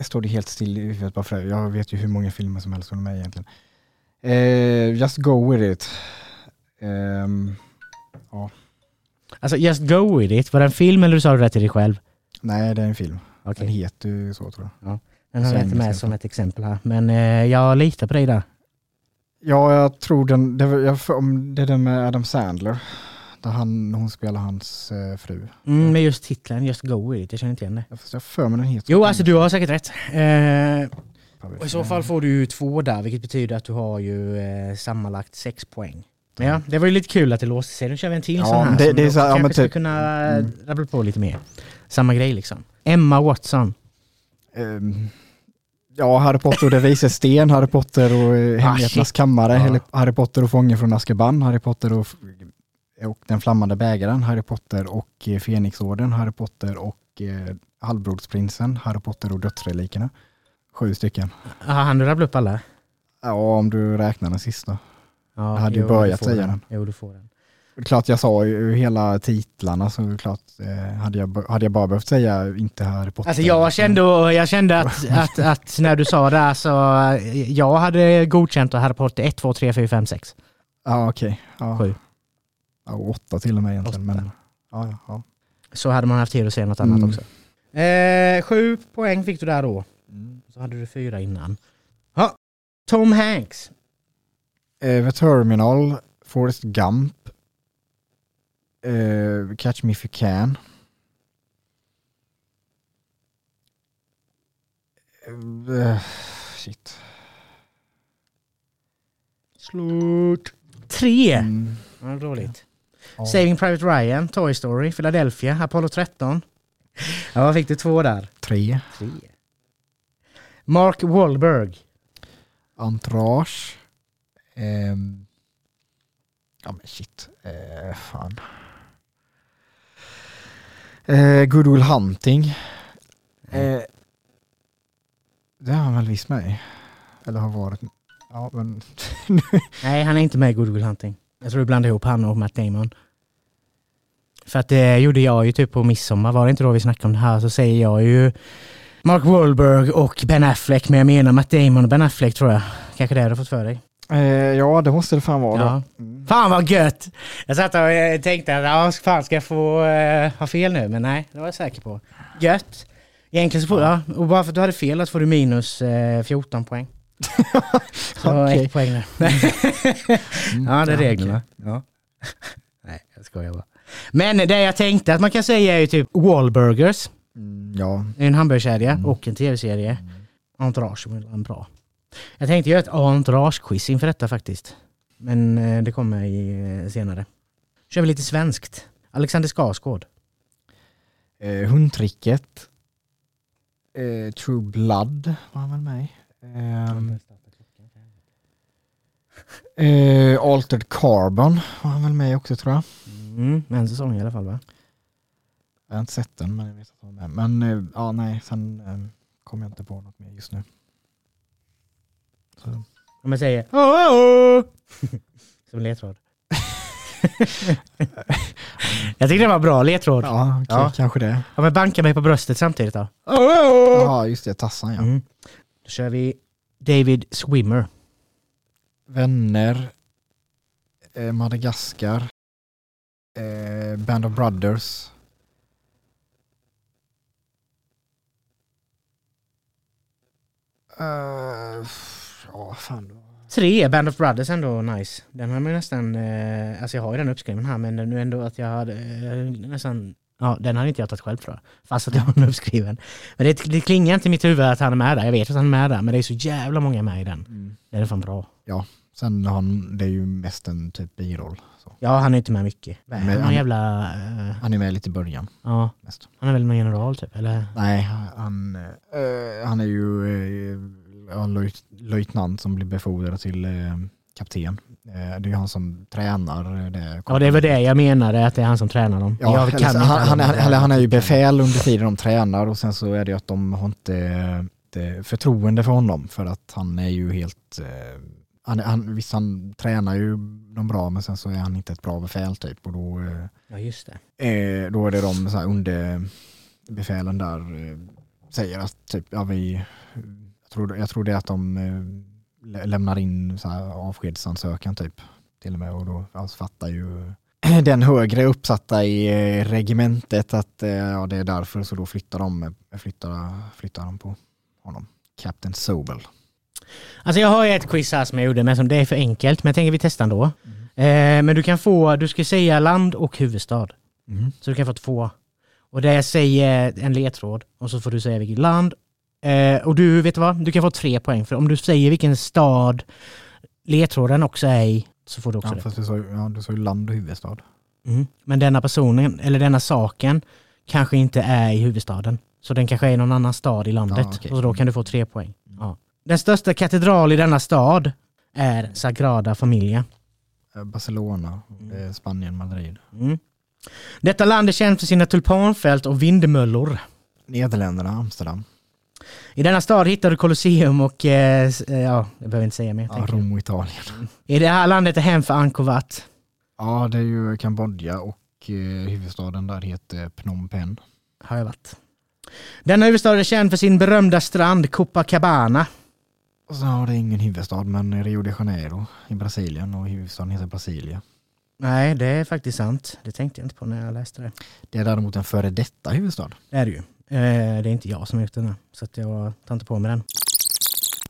jag står det helt still i huvudet bara för det. Jag vet ju hur många filmer som helst med i egentligen. Eh, just go with it. Ehm, Alltså Just Go With It, var det en film eller du sa du det till dig själv? nej, det är en film. Okej, Den heter ju så tror jag. den har jag inte med som ett exempel här. Men eh, jag litar på dig där. Ja, jag tror den, det, var- jag, om det är den med Adam Sandler. Där han, hon spelar hans eh, fru. Mm, med just titeln Just Go It, jag känner inte igen det. Jag får- för mig den heter Jo, alltså du har säkert rätt. Eh, och I så fall får du ju två där, vilket betyder att du har ju eh, sammanlagt sex poäng. Men ja, det var ju lite kul att det låste sig. Nu kör vi en till Ja, sån här. men det- det är så ja, kanske men ska typ- kunna Mm. rabbla på lite mer. Samma grej liksom. Emma Watson. Ehm, ja, Harry Potter och det visar sten, Harry Potter och eh, Hemligheternas shit. kammare, Ja. Harry- Harry Potter och Fången från Azkaban, Harry Potter och, och Den flammande bägaren, Harry Potter och eh, Fenixorden, Harry Potter och eh, Halvblodsprinsen, Harry Potter och Dödsrelikerna. Sju stycken. Ja, han du rabbla upp alla? Ja, om du räknar den sista. Ja, Jag hade ju börjat säga den. Jo, du får den. Klart jag sa ju hela titlarna så klart eh, hade, jag, hade jag bara behövt säga inte Harry Potter. Alltså jag kände, jag kände att, att, att när du sa det så eh, jag hade godkänt Harry Potter 1, 2, 3, 4, 5, 6. Ja okej. Ja. Ja, åtta till och med egentligen. Åtta. Men, ja, ja. Så hade man haft tid att säga något annat Mm. också. Eh, sju poäng fick du där då. Mm. Så hade du fyra innan. Ja. Tom Hanks. Eh, The Terminal, Forrest Gump, eh, Catch Me If You Can. Eh, shit. Slut. Tre. Mm. Ja, dåligt. Ja. Saving Private Ryan, Toy Story, Philadelphia, Apollo 13. Ja, vad fick du två där? Tre. Tre. Mark Wahlberg. Entourage. Ehm. ja men shit. Eh, fan. Eh, Good Will Hunting. Eh, det har han väl visst med. Eller har varit. Ja men. Nej, han är inte med i Good Will Hunting. Jag tror du blandar ihop han och Matt Damon. För att det gjorde jag ju typ på midsommar, var det inte då vi snackade om det här, så säger jag ju Mark Wahlberg och Ben Affleck, men jag menar Matt Damon och Ben Affleck tror jag. Kanske det du har fått för dig. Eh, ja det måste det fan vara. Ja. då. Mm. Fan vad gött! Jag satt och eh, tänkte att ja, fan ska jag få eh, ha fel nu? Men nej, det var jag säker på. Gött! Egentligen så får ja, och bara för att du hade fel så får du minus eh, 14 poäng. Så Okej. ett poäng där. Ja, det är reglerna. Ja. Nej, jag skojar bara. Men det jag tänkte att man kan säga är ju typ Wahlburgers. Mm, ja, Det är en hamburgerkedja Mm. och en tv-serie. Entourage är en bra. Jag tänkte göra ett entourage-quiz inför detta faktiskt. Men eh, det kommer i, eh, senare. Kör vi lite svenskt. Alexander Skarsgård. eh, Hundtricket. Eh, True Blood var han väl med. Ehm, eh, Altered Carbon var han väl med också tror jag. Mm, en säsong i alla fall va? Jag har inte sett den men jag vet att han var med. Men eh, ja, nej, sen eh, kommer jag inte på något mer just nu. Så. Om jag säger "Åh, åh, åh." Som ledtråd. jag tyckte det var bra ledtråd. Ja, okej, Ja. kanske det. Ja, men banka mig på bröstet samtidigt då. Ja, just det, Tassan ja. Mm. Då kör vi David Swimmer. Vänner, eh, Madagaskar, eh, Band of Brothers. Uh, ja, fan. då. Tre, Band of Brothers ändå nice. Den har man nästan, eh, alltså jag har ju den uppskriven här men nu ändå att jag hade eh, nästan, ja den hade inte jag tagit själv tror jag. Fast att jag har den uppskriven. Men det, det klingar inte i mitt huvud att han är med där. Jag vet att han är med där men det är så jävla många med i den. Mm. Den är fan bra. Sen har han, det är ju mest en typ biroll. Så. Ja han är inte med mycket. Men han han- jävla, eh, Han är med lite i början ja mest. han är väl någon general typ eller? Nej, han, eh, han är ju eh, ja, löjt, löjtnant som blir befordrad till eh, kapten. Eh, det är han som tränar det. Ja det var det jag menade att det är han som tränar dem. Ja, jag kan så inte han, han, eller han är ju befäl under tiden de tränar och sen så är det ju att de har inte, inte förtroende för honom för att han är ju helt eh, han, han, visst han tränar ju dem bra men sen så är han inte ett bra befäl typ och då, eh, Ja just det. eh, då är det de så här under befälen där eh, säger att typ, ja vi, jag tror, jag tror det är att de eh, lä- lämnar in så här avskedsansökan typ till och med och då alltså, fattar ju den högre uppsatta i eh, regementet att eh, ja, det är därför så då flyttar de, flyttar, flyttar de på honom. Captain Sobel. Alltså jag har ett quiz här som jag gjorde men som det är för enkelt men jag tänker vi testar ändå. Mm. Eh, men du kan få, du ska säga land och huvudstad. Mm. Så du kan få två. Och det jag säger en ledtråd och så får du säga vilket land. Eh, och du, vet du vad? Du kan få tre poäng för om du säger vilken stad ledtråden också är i så får du också Ja, det. du sa, ja, du sa ju land och huvudstad. Mm. Men denna personen, eller denna saken, kanske inte är i huvudstaden. Så den kanske är i någon annan stad i landet. Ja, okej. Och då kan du få tre poäng. Den största katedral i denna stad är Sagrada Familia. Eh, Barcelona, Mm. eh, Spanien, Madrid. Mm. Detta land är känt för sina tulpanfält och vindmöllor. Nederländerna, Amsterdam. I denna stad hittar du Colosseum och, eh, eh, ja, jag behöver inte säga mer. Ja. Rom och Italien. I det här landet är hem för Angkor Wat. Ja, det är ju Kambodja och eh, huvudstaden där heter Phnom Penh. Har jag varit. Denna huvudstad är känd för sin berömda strand Copacabana. Har det ingen huvudstad, men Rio de Janeiro i Brasilien och huvudstaden heter Brasilia. Nej, det är faktiskt sant. Det tänkte jag inte på när jag läste det. Det är däremot en före detta huvudstad. Det är det ju. Eh, det är inte jag som har gjort den så att jag tar inte på mig den.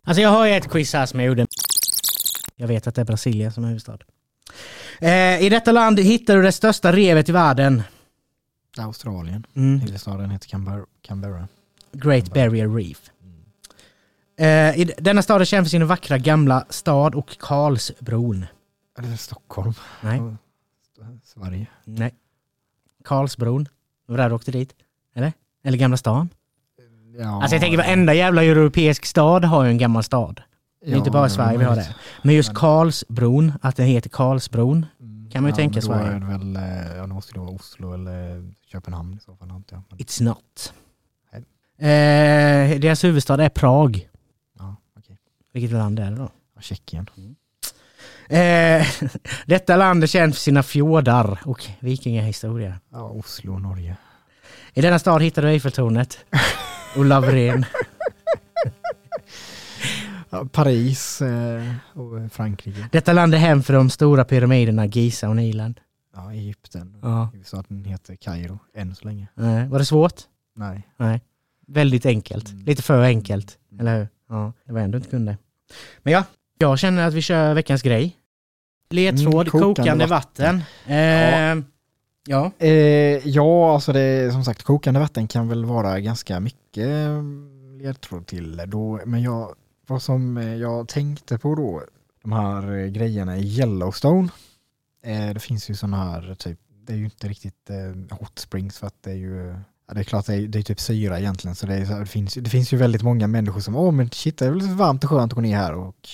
Alltså jag har ju ett quiz här som jag gjorde. Jag vet att det är Brasilia som är huvudstad. Eh, I detta land hittar du det största revet i världen. Australien. Mm. Huvudstaden heter. Canberra. Great Barrier Reef. Eh, i denna stad är känd för sin vackra gamla stad och Karlsbron. Är det Stockholm? Nej, Sverige. nej. Karlsbron. Det var där du åkte dit. Eller? Eller Gamla stan. Ja, Alltså jag tänker varenda jävla europeisk stad har ju en gammal stad. Det är inte bara Sverige vi har det. Men just Karlsbron, att den heter Karlsbron. Mm. Kan man ju tänka men då Sverige. är det väl, eh, ja det måste ju vara Oslo eller Köpenhamn i så fall jag. Men, It's not. Nej. Eh, deras huvudstad är Prag. Vilket land är det då? Tjeckien. Eh, detta land är känt för sina fjordar och vikingahistoria. Ja, Oslo, Norge. I denna stad hittar du Eiffeltornet och Lavren. Ja, Paris eh, och Frankrike. Detta land är hem för de stora pyramiderna Giza och Nilen. Ja, Egypten. Ja. Huvudstaden heter Kairo än så länge. Eh, var det svårt? Nej. Nej. Väldigt enkelt. Mm. Lite för enkelt. Mm. Eller hur? Ja, det var ändå inte kunde. Men ja, jag känner att vi kör veckans grej. Ledtråd, Mm, kokande kokande, vatten. Eh, ja. Eh, ja, alltså det som sagt kokande vatten kan väl vara ganska mycket eh, ledtråd till. Då, men jag, vad som eh, jag tänkte på då, de här eh, grejerna i Yellowstone. Eh, det finns ju sådana här, typ, det är ju inte riktigt eh, hot springs för att det är ju Ja, det är klart det är, det är typ syra egentligen så det, är, det, finns, det finns ju väldigt många människor som åh men shit det är väl varmt och skönt att gå ner här och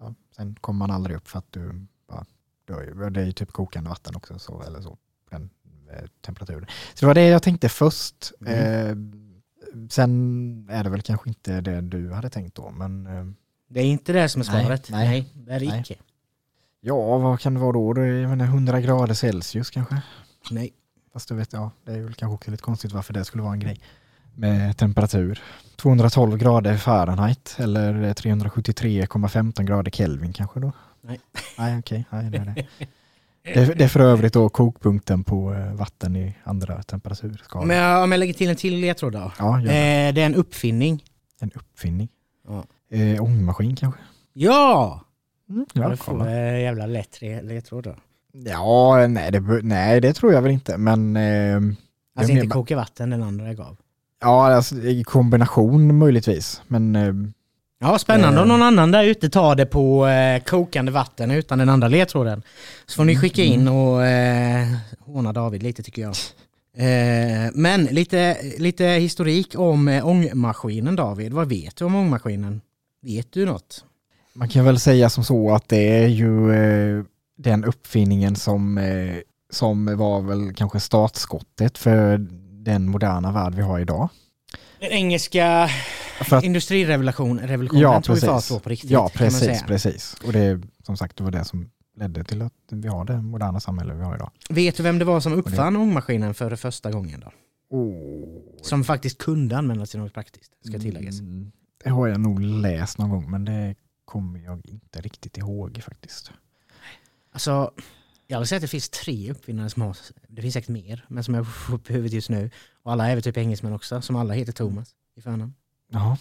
ja, sen kommer man aldrig upp för att du bara dör ju. Det är ju typ kokande vatten också så, eller så, den eh, temperaturen. Så det var det jag tänkte först. Eh, sen är det väl kanske inte det du hade tänkt då men eh, Det är inte det som är Nej, svaret. nej. Nej, det är det Nej. icke. ja vad kan det vara då? Det är jag menar, 100 grader Celsius kanske? Nej. Fast du vet, ja, det är väl kanske också lite konstigt varför det skulle vara en grej. Med temperatur. 212 grader Fahrenheit eller 373,15 grader Kelvin kanske då? Nej. Nej, okej. Nej, det, är det. Det, är- det för övrigt då kokpunkten på eh, vatten i andra temperaturskalor. Jag, om jag lägger till en till ledtråd då. Ja, gör det. Eh, det är en uppfinning. en uppfinning. Ja. Eh, ångmaskin kanske? Ja! Mm, Ja, du får eh, jävla lätt ledtråd då. Ja nej, det, nej, det tror jag väl inte, men eh, Alltså inte koka vatten, den andra jag gav. ja, alltså, i kombination möjligtvis. Men eh, Ja, spännande Eh. om någon annan där ute tar det på eh, kokande vatten utan den andra ledtråden. Så får ni skicka in och eh, håna David lite tycker jag. Eh, men lite, lite historik om eh, ångmaskinen David. Vad vet du om ångmaskinen? Vet du något? Man kan väl säga som så att det är ju eh, den uppfinningen som, eh, som var väl kanske startskottet för den moderna värld vi har idag. Den engelska att, industrirevolutionen revolutionen ja, ju fart precis. då på riktigt. Ja, precis, precis. Och det som sagt det var det som ledde till att vi har det moderna samhälle vi har idag. Vet du vem det var som uppfann ångmaskinen för första gången då? Som faktiskt kunde användas till något praktiskt, ska tilläggas. Mm, det har jag nog läst någon gång men det kommer jag inte riktigt ihåg faktiskt. Alltså, jag vill säga att det finns tre uppfinnare som har, det finns säkert mer, men som jag får upp i huvudet just nu. Och alla är väl typ engelsmän också, som alla heter Thomas i förnamn. Jaha.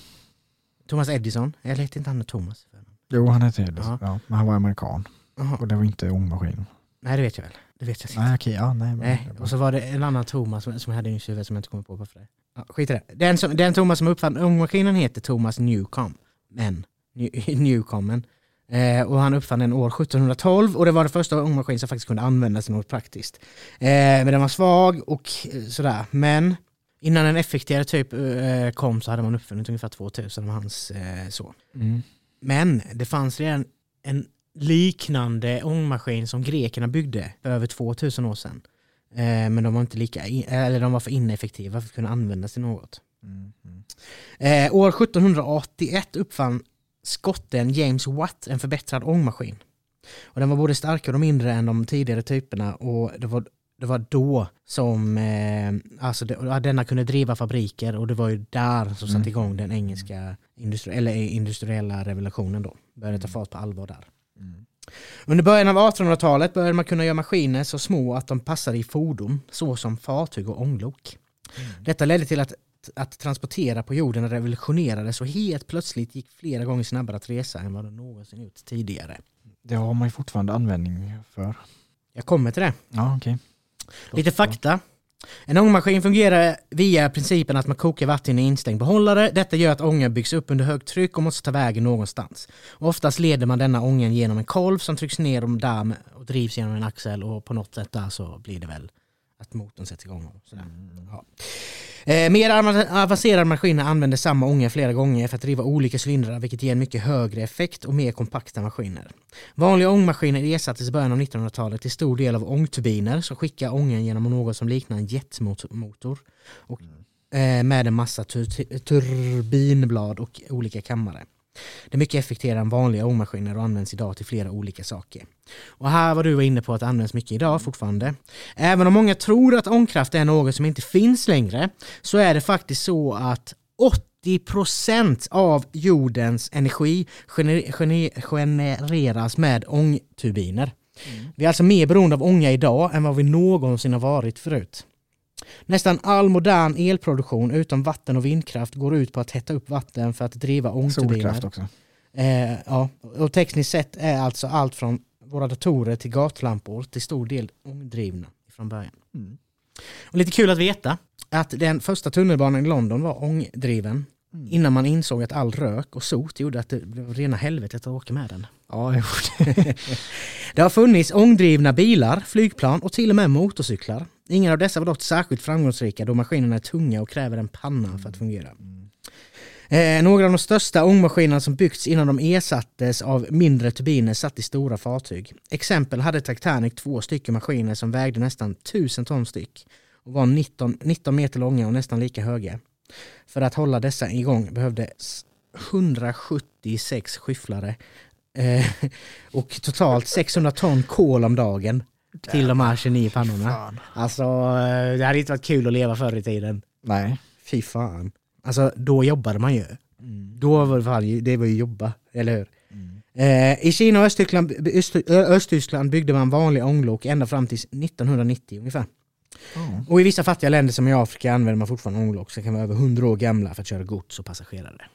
Thomas Edison, eller heter inte han Thomas? i förnamn? Jo, han heter det. Ja. Ja, men han var amerikan Jaha. och det var inte ångmaskin. Nej, det vet jag väl. Det vet jag inte. Nej, okej, ja, nej. Nej, och så var det en annan Thomas som som jag hade i huvudet som jag inte kommer på varför det. Ja, skit i det. Den, som, den Thomas som uppfann ångmaskinen heter Thomas Newcomb. Men, New- Newcomen. Eh, och han uppfann den år 1712 och det var den första ångmaskin som faktiskt kunde användas till något praktiskt. Eh, men den var svag och eh, sådär. Men innan en effektivare typ eh, kom så hade man uppfunnit ungefär 2000 av hans eh, så. Mm. Men det fanns redan en liknande ångmaskin som grekerna byggde för över 2000 år sedan. Eh, men de var inte lika, in, eller de var för ineffektiva för att kunna användas till något. Mm. Mm. År 1781 uppfann skotten James Watt en förbättrad ångmaskin. Och den var både starkare och mindre än de tidigare typerna och det var, det var då som eh, alltså det, denna kunde driva fabriker och det var ju där som satte Mm. igång den engelska industri, eller industriella revolutionen då. Började ta fart på allvar där. Mm. Under början av 1800-talet började man kunna göra maskiner så små att de passade i fordon, såsom fartyg och ånglok. Detta ledde till att, att transportera på jorden revolutionerades och helt plötsligt gick flera gånger snabbare att resa än vad det någonsin gjort tidigare. Det har man ju fortfarande användning för. Jag kommer till det. Ja, okej. Lite fakta. En ångmaskin fungerar via principen att man kokar vatten i instängd behållare. Detta gör att ångan byggs upp under högt tryck och måste ta vägen någonstans. Och oftast leder man denna ångan genom en kolv som trycks ner om damm och drivs genom en axel och på något sätt där så blir det väl att motorn sätts igång. Och sådär. Ja. Eh, mer av- avancerade maskiner använder samma ånga flera gånger för att driva olika cylindrar vilket ger en mycket högre effekt och mer kompakta maskiner. Vanliga ångmaskiner ersattes i början av 1900-talet till stor del av ångturbiner som skickar ångan genom något som liknar en jetmotor och, eh, med en massa tur- turbinblad och olika kammare. Det är mycket effektivare än vanliga ångmaskiner och används idag till flera olika saker. Och här var du var inne på att det används mycket idag fortfarande. Även om många tror att ångkraft är något som inte finns längre så är det faktiskt så att 80% av jordens energi gener- gener- genereras med ångturbiner. Vi är alltså mer beroende av ånga idag än vad vi någonsin har varit förut. Nästan all modern elproduktion utom vatten och vindkraft går ut på att hetta upp vatten för att driva ångturbiner. Solkraft också. Eh, ja. Och tekniskt sett är alltså allt från våra datorer till gatlampor till stor del ångdrivna från början. Mm. Och lite kul att veta att den första tunnelbanan i London var ångdriven Mm. innan man insåg att all rök och sot gjorde att det blev rena helvetet att åka med den. Ja, jo, Det har funnits ångdrivna bilar, flygplan och till och med motorcyklar. Ingen av dessa var dock särskilt framgångsrika då maskinerna är tunga och kräver en panna för att fungera. Eh, några av de största ångmaskinerna som byggts innan de ersattes av mindre turbiner satt i stora fartyg. Exempel hade Titanic två stycken maskiner som vägde nästan 1000 ton styck och var 19, 19 meter långa och nästan lika höga. För att hålla dessa igång behövdes 176 skyfflare eh, och totalt 600 ton kol om dagen till de här 29 pannorna. Alltså, eh, det hade inte varit kul att leva förr i tiden. Nej. Fy fan. Alltså, då jobbade man ju. Då var det, fan, det var ju jobba, eller hur? Eh, I Kina och Östtyskland, Öst, Östtyskland byggde man vanliga ånglok ända fram till 1990 ungefär. Ja. Och i vissa fattiga länder som i Afrika använder man fortfarande ånglok som kan vara över 100 år gamla för att köra gods och passagerare.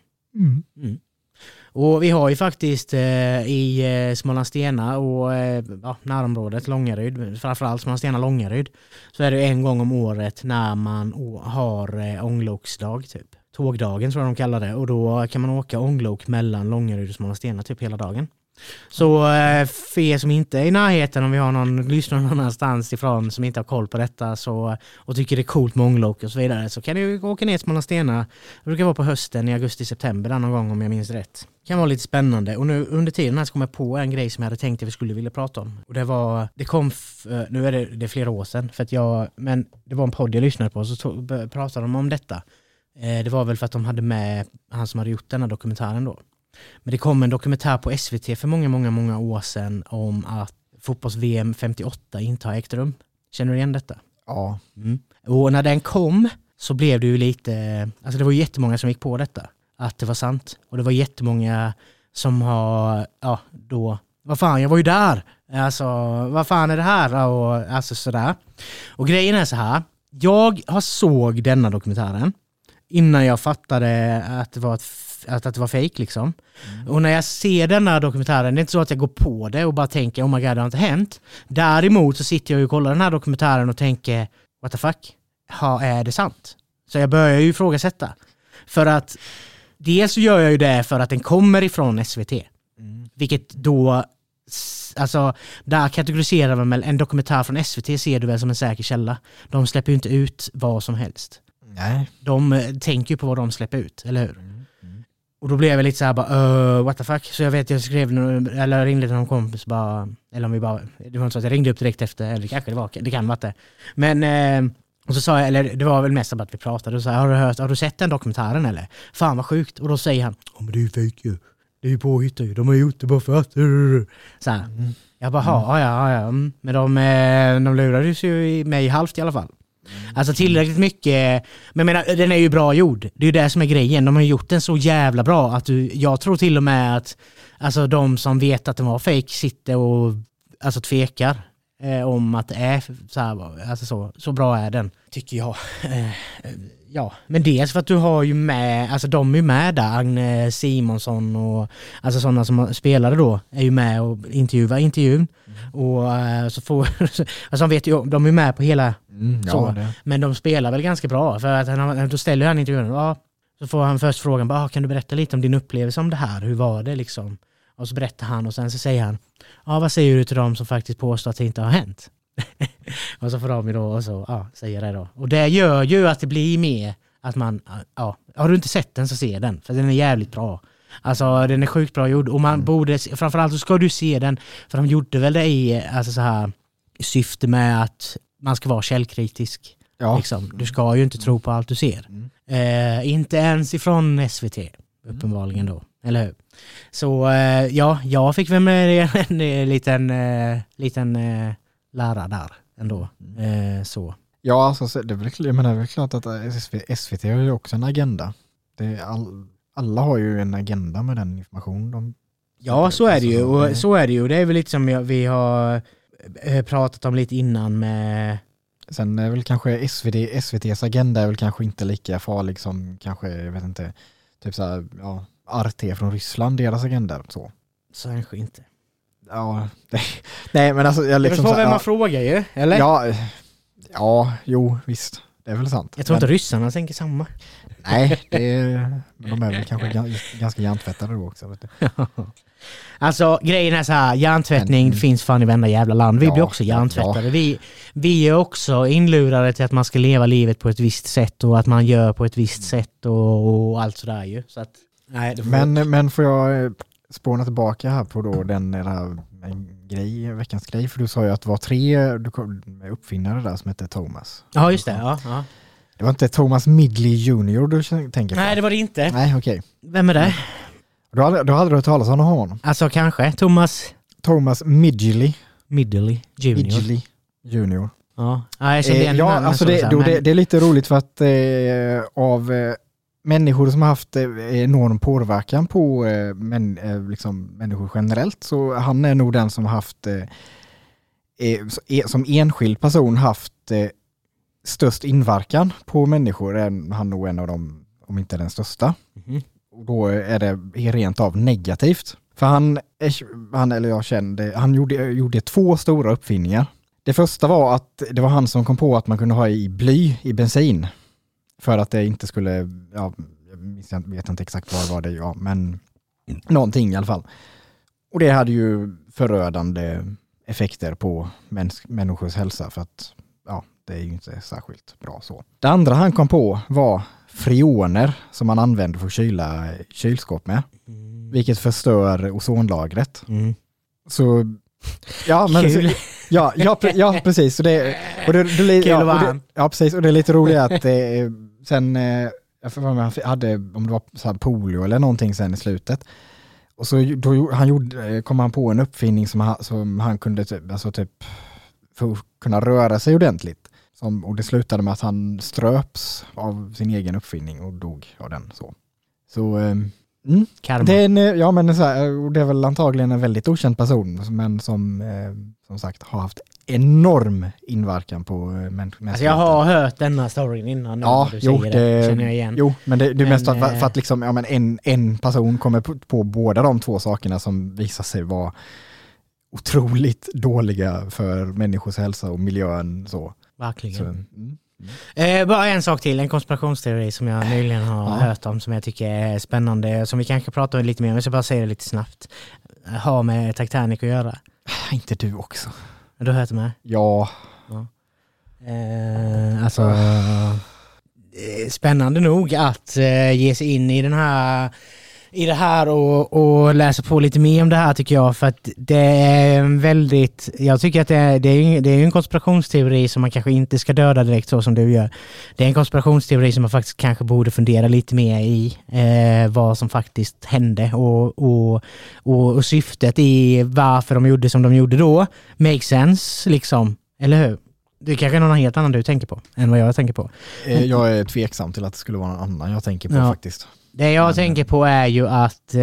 Och vi har ju faktiskt eh, i eh, Smålandstena och eh, ja, närområdet Långaryd, framförallt Smålandstena Långaryd, så är det en gång om året när man har eh, ångloksdag typ. Tågdagen tror jag de kallar det och då kan man åka ånglok mellan Långaryd och Smålandstena typ hela dagen. Så eh, för er som inte är i närheten, om vi har någon lyssnare någon annanstans ifrån som inte har koll på detta så, eh, och tycker det är coolt med ånglok och så vidare så kan ni åka ner till Smålandstena det brukar vara på hösten i augusti-september där någon gång om jag minns rätt. Det kan vara lite spännande och nu under tiden här så kom jag på en grej som jag hade tänkt att vi skulle vilja prata om. Och det var, det kom, eh, nu är det, det är flera år sedan, för att jag, men det var en podd jag lyssnade på så tog, pratade de om detta. Det var väl för att de hade med han som hade gjort denna dokumentären då. Men det kom en dokumentär på SVT för många, många, många år sedan om att fotbolls-VM 58 inte har ägt rum. Känner du igen detta? Ja. Mm. Och när den kom så blev det ju lite, alltså det var jättemånga som gick på detta, att det var sant. Och det var jättemånga som har, ja då, vad fan jag var ju där, alltså vad fan är det här och alltså sådär. Och grejen är så här, jag har såg denna dokumentären innan jag fattade att det var, ett, att, att det var fake liksom. Och när jag ser denna dokumentären, det är inte så att jag går på det och bara tänker oh my god det har inte hänt. Däremot så sitter jag och kollar den här dokumentären och tänker what the fuck, ha, är det sant? Så jag börjar ju ifrågasätta. För att dels så gör jag ju det för att den kommer ifrån SVT. Vilket då, alltså där kategoriserar man väl en dokumentär från SVT ser du väl som en säker källa. De släpper ju inte ut vad som helst. Nej. De eh, tänker ju på vad de släpper ut, eller hur? Och då blev jag lite så här bara, uh, what the fuck? Så jag vet, jag skrev, eller ringde till någon kompis bara, eller om vi bara, det var inte så att jag ringde upp direkt efter, eller kanske det var, det kan vara det. Men, eh, och så sa jag, eller det var väl mest bara att vi pratade, och så jag, har du, hört, har du sett den dokumentären eller? Fan vad sjukt. Och då säger han, ja men det är ju fejk ju. Det är ju påhittat ju, de har gjort det bara för att. Så här. Jag bara, ja, ja, ja, mm. Men de, eh, de lurades ju i mig halvt i alla fall. Mm. Alltså tillräckligt mycket, men jag menar den är ju bra gjord. Det är ju det som är grejen. De har ju gjort den så jävla bra att du, jag tror till och med att alltså de som vet att den var fake sitter och alltså tvekar eh, om att det är så här, alltså så, så bra är den, tycker jag. Eh, ja, men dels för att du har ju med, alltså de är ju med där, Agne Simonsson och alltså sådana som spelade då är ju med och intervjuar intervjun. Och eh, så får, alltså de vet ju, de är med på hela Mm, Så. men de spelar väl ganska bra för att han, då ställer han intervjun, ja, så får han först frågan, bara, "Ah, kan du berätta lite om din upplevelse om det här, hur var det liksom? Och så berättar han och sen så säger han, ja vad säger du till dem som faktiskt påstår att det inte har hänt? och så får de ju då och så, ja, säger det då. Och det gör ju att det blir mer att man, ja, har du inte sett den så se den, för den är jävligt bra. Alltså den är sjukt bra gjord och man borde, framförallt så ska du se den, för de gjorde väl det i, alltså så här, syfte med att man ska vara källkritisk. Ja. Liksom. Du ska ju inte tro på allt du ser. Mm. Eh, inte ens ifrån SVT, uppenbarligen då. Eller hur? Så eh, ja, jag fick väl med en, en liten, eh, liten eh, lära där ändå. Mm. Eh, så. Ja, alltså, så det, är väl, menar, det är väl klart att eh, SVT, har ju också en agenda. All, alla har ju en agenda med den information de... Ja, så är det ju. Alltså, Och så är det ju. Det är väl lite som vi har eh, pratat om lite innan med Sen är väl kanske SVT, SVTs agenda är väl kanske inte lika farlig som kanske, jag vet inte, typ så här, ja, RT från Ryssland, deras agenda. Så. Så kanske inte. Ja, det, nej men alltså jag Det liksom... beror på vem ja, man frågar ju, eller? ja, ja, jo visst. Det är väl sant. Jag tror inte Men- ryssarna tänker samma. Nej, det är, men de är väl kanske ga- ganska hjärntvättade då också. Vet du. Alltså grejen är så här, hjärntvättning Men- finns fan i varenda jävla land. Vi Ja, blir också ja, hjärntvättade. Vi, vi är också inlurade till att man ska leva livet på ett visst sätt och att man gör på ett visst sätt och, och allt sådär ju. Så att, nej, Men, men får jag eh, spåna tillbaka här på då den där en grej, veckans grej, för du sa ju att det var tre du kom, uppfinnare där som hette Thomas. Ja just det, ja. ja. Det var inte Thomas Midgley Jr du tänker på? Nej det var det inte. Nej, okej. Vem är det? Då hade, då hade du hört talas om honom. Alltså kanske Thomas Thomas Midgley Midgley Junior. Midgley Jr. Ja, ja jag kände Eh, igen ja, namnet alltså så det, här, då, men- det, det är lite roligt för att eh, av eh, människor som har haft eh, enorm påverkan på eh, män, eh, liksom, människor generellt så han är nog den som har haft eh, eh, eh, som enskild person haft eh, störst inverkan på människor. Är han nog en av dem, om inte den största. Mhm. Och då är det rent av negativt. För han, han eller jag kände, han gjorde, gjorde två stora uppfinningar. Det första var att det var han som kom på att man kunde ha i bly i bensin. För att det inte skulle, ja, jag vet inte exakt vad det var det, ja, men någonting i alla fall. Och det hade ju förödande effekter på människors hälsa för att det är ju inte särskilt bra så. Det andra han kom på var freoner som man använder för att kyla kylskåp med, Mm. vilket förstör ozonlagret. Mm. Så ja, men Kul. ja, ja, ja, precis. Så det, och det, det, Kul ja, och det, ja, precis. Och det är lite roligt att eh, sen, eh, jag för mig, han hade, om det var så här polio eller någonting sen i slutet, och så då, han gjorde, eh, kom han på en uppfinning som han, som han kunde typ, alltså typ, för att kunna röra sig ordentligt. Som, och det slutade med att han ströps av sin egen uppfinning och dog av den. Så, så eh, mm, Karma. det är, en, eh, ja, men så här, det är väl antagligen en väldigt okänd person, men som eh, som sagt har haft enorm inverkan på eh, människor. Alltså jag har hört denna storyn innan Ja, du jo, det, det. Känner jag igen. jo, men det, det är Men, mest för, att- eh, för att liksom, ja, men en, en person kommer på, på båda de två sakerna som visar sig vara otroligt dåliga för människors hälsa och miljön. Så. Verkligen. Mm. Eh, bara en sak till, en konspirationsteori som jag nyligen har Ja. hört om som jag tycker är spännande, som vi kanske pratar lite mer om, jag ska bara säga det lite snabbt. Har med Titanic att göra. Inte du också. Du har hört det med? Ja, Eh, alltså, eh, spännande nog att eh, ge sig in i den här i det här och, och läsa på lite mer om det här tycker jag för att det är en väldigt, jag tycker att det är, det är, det är en konspirationsteori som man kanske inte ska döda direkt så som du gör. Det är en konspirationsteori som man faktiskt kanske borde fundera lite mer i eh, vad som faktiskt hände och, och, och, och syftet i varför de gjorde som de gjorde då. Make sense liksom, eller hur? Det kanske är någon helt annan du tänker på än vad jag tänker på. eh, jag är tveksam till att det skulle vara någon annan jag tänker på Ja. faktiskt. Det jag Mm. tänker på är ju att, eh,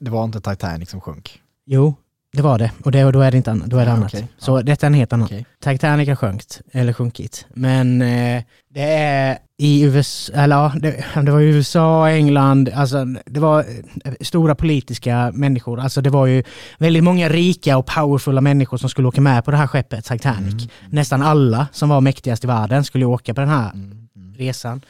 Det var inte Titanic som sjönk. jo, det var det. Och det, då är det inte annat. Då är det Ja, annat. okej. Så detta är en helt annan. Okej. Titanic har sjunkt, eller sjunkit. Men eh, det är i USA, eller ja, det, det var USA, England, alltså det var eh, stora politiska människor. Alltså det var ju väldigt många rika och powerfulla människor som skulle åka med på det här skeppet Titanic. Mm. Nästan alla som var mäktigast i världen skulle åka på den här Mm. Mm. resan.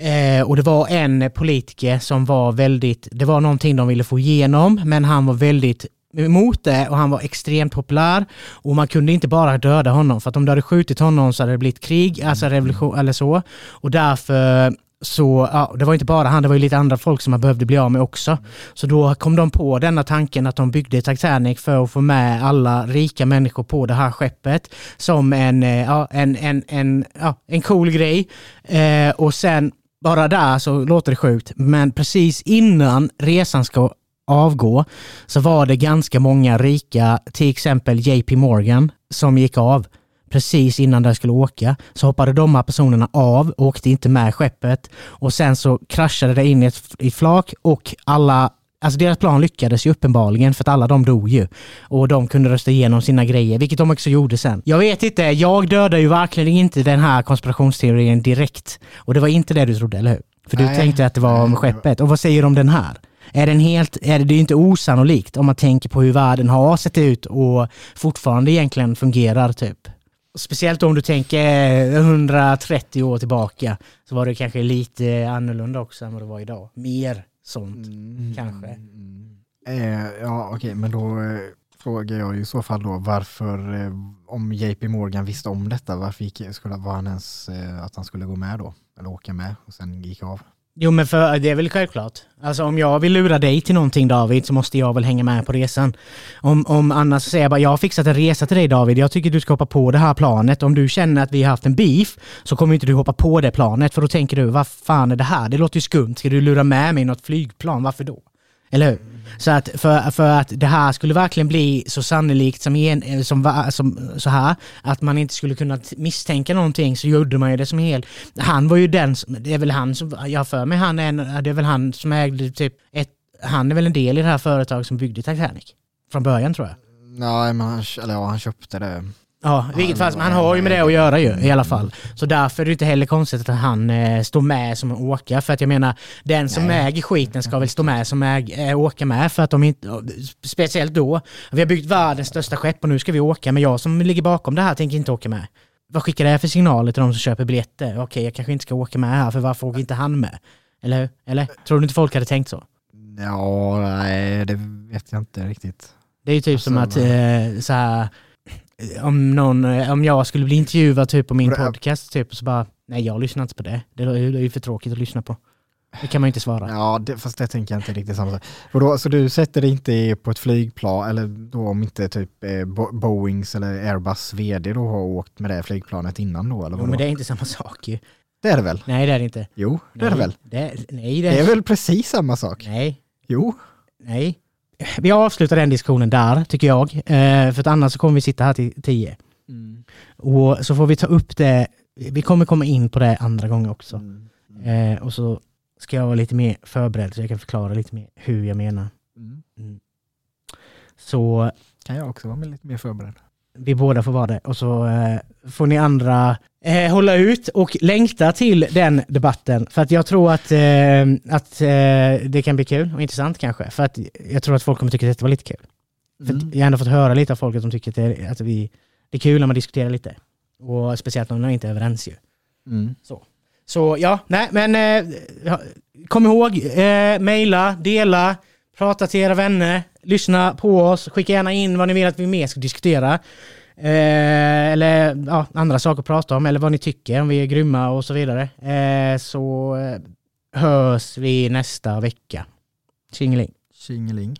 Eh, och det var en politiker som var väldigt, det var någonting de ville få igenom, men han var väldigt emot det och han var extremt populär och man kunde inte bara döda honom för att om du hade skjutit honom så hade det blivit krig, alltså revolution eller så. Och därför så, ja, det var inte bara han, det var ju lite andra folk som man behövde bli av med också. Så då kom de på denna tanken att de byggde Titanic för att få med alla rika människor på det här skeppet som en, eh, ja, en, en, en, ja, en cool grej. Eh, och sen bara där så låter det sjukt, men precis innan resan ska avgå så var det ganska många rika, till exempel JP Morgan, som gick av precis innan de skulle åka. Så hoppade de här personerna av, åkte inte med skeppet och sen så kraschade det in i ett, i ett flak och alla Alltså deras plan lyckades ju uppenbarligen för att alla de dog ju. Och de kunde rösta igenom sina grejer, vilket de också gjorde sen. Jag vet inte, jag dödar ju verkligen inte den här konspirationsteorin direkt. Och det var inte det du trodde, eller hur? För du Nej. tänkte att det var om skeppet. Och vad säger du om den här? är den helt, är det, det är inte osannolikt om man tänker på hur världen har sett ut och fortfarande egentligen fungerar typ. Speciellt om du tänker 130 år tillbaka så var det kanske lite annorlunda också än vad det var idag. Mer sånt Mm. kanske. Eh, ja, okej, men då eh, frågar jag i så fall då varför, eh, om JP Morgan visste om detta, varför gick, skulle, var han ens eh, att han skulle gå med då? Eller åka med och sen gick av? Jo men för det är väl självklart. Alltså om jag vill lura dig till någonting David så måste jag väl hänga med på resan. Om, om annars säger jag bara jag har fixat en resa till dig David, jag tycker du ska hoppa på det här planet. Om du känner att vi har haft en beef så kommer inte du hoppa på det planet för då tänker du vad fan är det här? Det låter ju skumt. Ska du lura med mig i något flygplan? Varför då? Eller hur? Så att för, för att det här skulle verkligen bli så sannolikt som, en, eh, som, som så här, att man inte skulle kunna misstänka någonting så gjorde man ju det som helt... Han var ju den som, det är väl han som, jag har för mig han är, en- det är väl han som ägde typ ett, han är väl en del i det här företaget som byggde Titanic. Från början tror jag. Nej, men han, eller ja, han köpte det. Ja, i vilket fall han har ju med det att göra ju i alla fall. Så därför är det inte heller konstigt att han eh, står med som en åkare. För att jag menar, den som Nej. äger skiten ska väl stå med som äg, äh, åka med. För att de inte, speciellt då, vi har byggt världens största skepp och nu ska vi åka. Men jag som ligger bakom det här tänker inte åka med. Vad skickar det här för signaler till de som köper biljetter? Okej, jag kanske inte ska åka med här, för varför åker inte han med? Eller? Eller? Tror du inte folk hade tänkt så? Ja, nej, det vet jag inte riktigt. Det är ju typ som att Alltså, eh, så här, eh, om, någon, eh, om jag skulle bli intervjuad typ på min podcast typ, så bara nej jag lyssnar inte på det. Det är är ju för tråkigt att lyssna på. Det kan man ju inte svara. Ja, det, fast det tänker jag inte riktigt samma sak. Då, så du sätter dig inte på ett flygplan, eller då om inte typ eh, Bo- Boeings eller Airbus vd då har åkt med det flygplanet innan då, eller Jo, men det är inte samma sak ju. det är det väl? Nej det är det inte. Jo, det är det Nej, väl? Det, nej det, Det är väl precis samma sak? Nej, Jo. nej. Vi avslutar den diskussionen där tycker jag. Eh, för att annars så kommer vi sitta här till tio. Och så får vi ta upp det. Vi kommer komma in på det andra gånger också. Mm. Eh, och så ska jag vara lite mer förberedd så jag kan förklara lite mer hur jag menar. Mm. Mm. Så Kan jag också vara med lite mer förberedd? Vi båda får vara det. Och så eh, får ni andra eh, hålla ut och längta till den debatten. För att jag tror att, eh, att eh, det kan bli kul och intressant kanske. För att jag tror att folk kommer tycka att det var lite kul. Mm. jag har ändå fått höra lite av folk de tycker att det, att vi, det är kul när man diskuterar lite. Och speciellt om man inte är överens ju. Mm. Så ja, nej men eh, kom ihåg, eh, mejla, dela, prata till era vänner, lyssna på oss, skicka gärna in vad ni vill att vi mer ska diskutera. Eh, eller ja, andra saker att prata om, eller vad ni tycker, om vi är grymma och så vidare. Eh, så eh, hörs vi nästa vecka. Tjingeling. Tjingeling.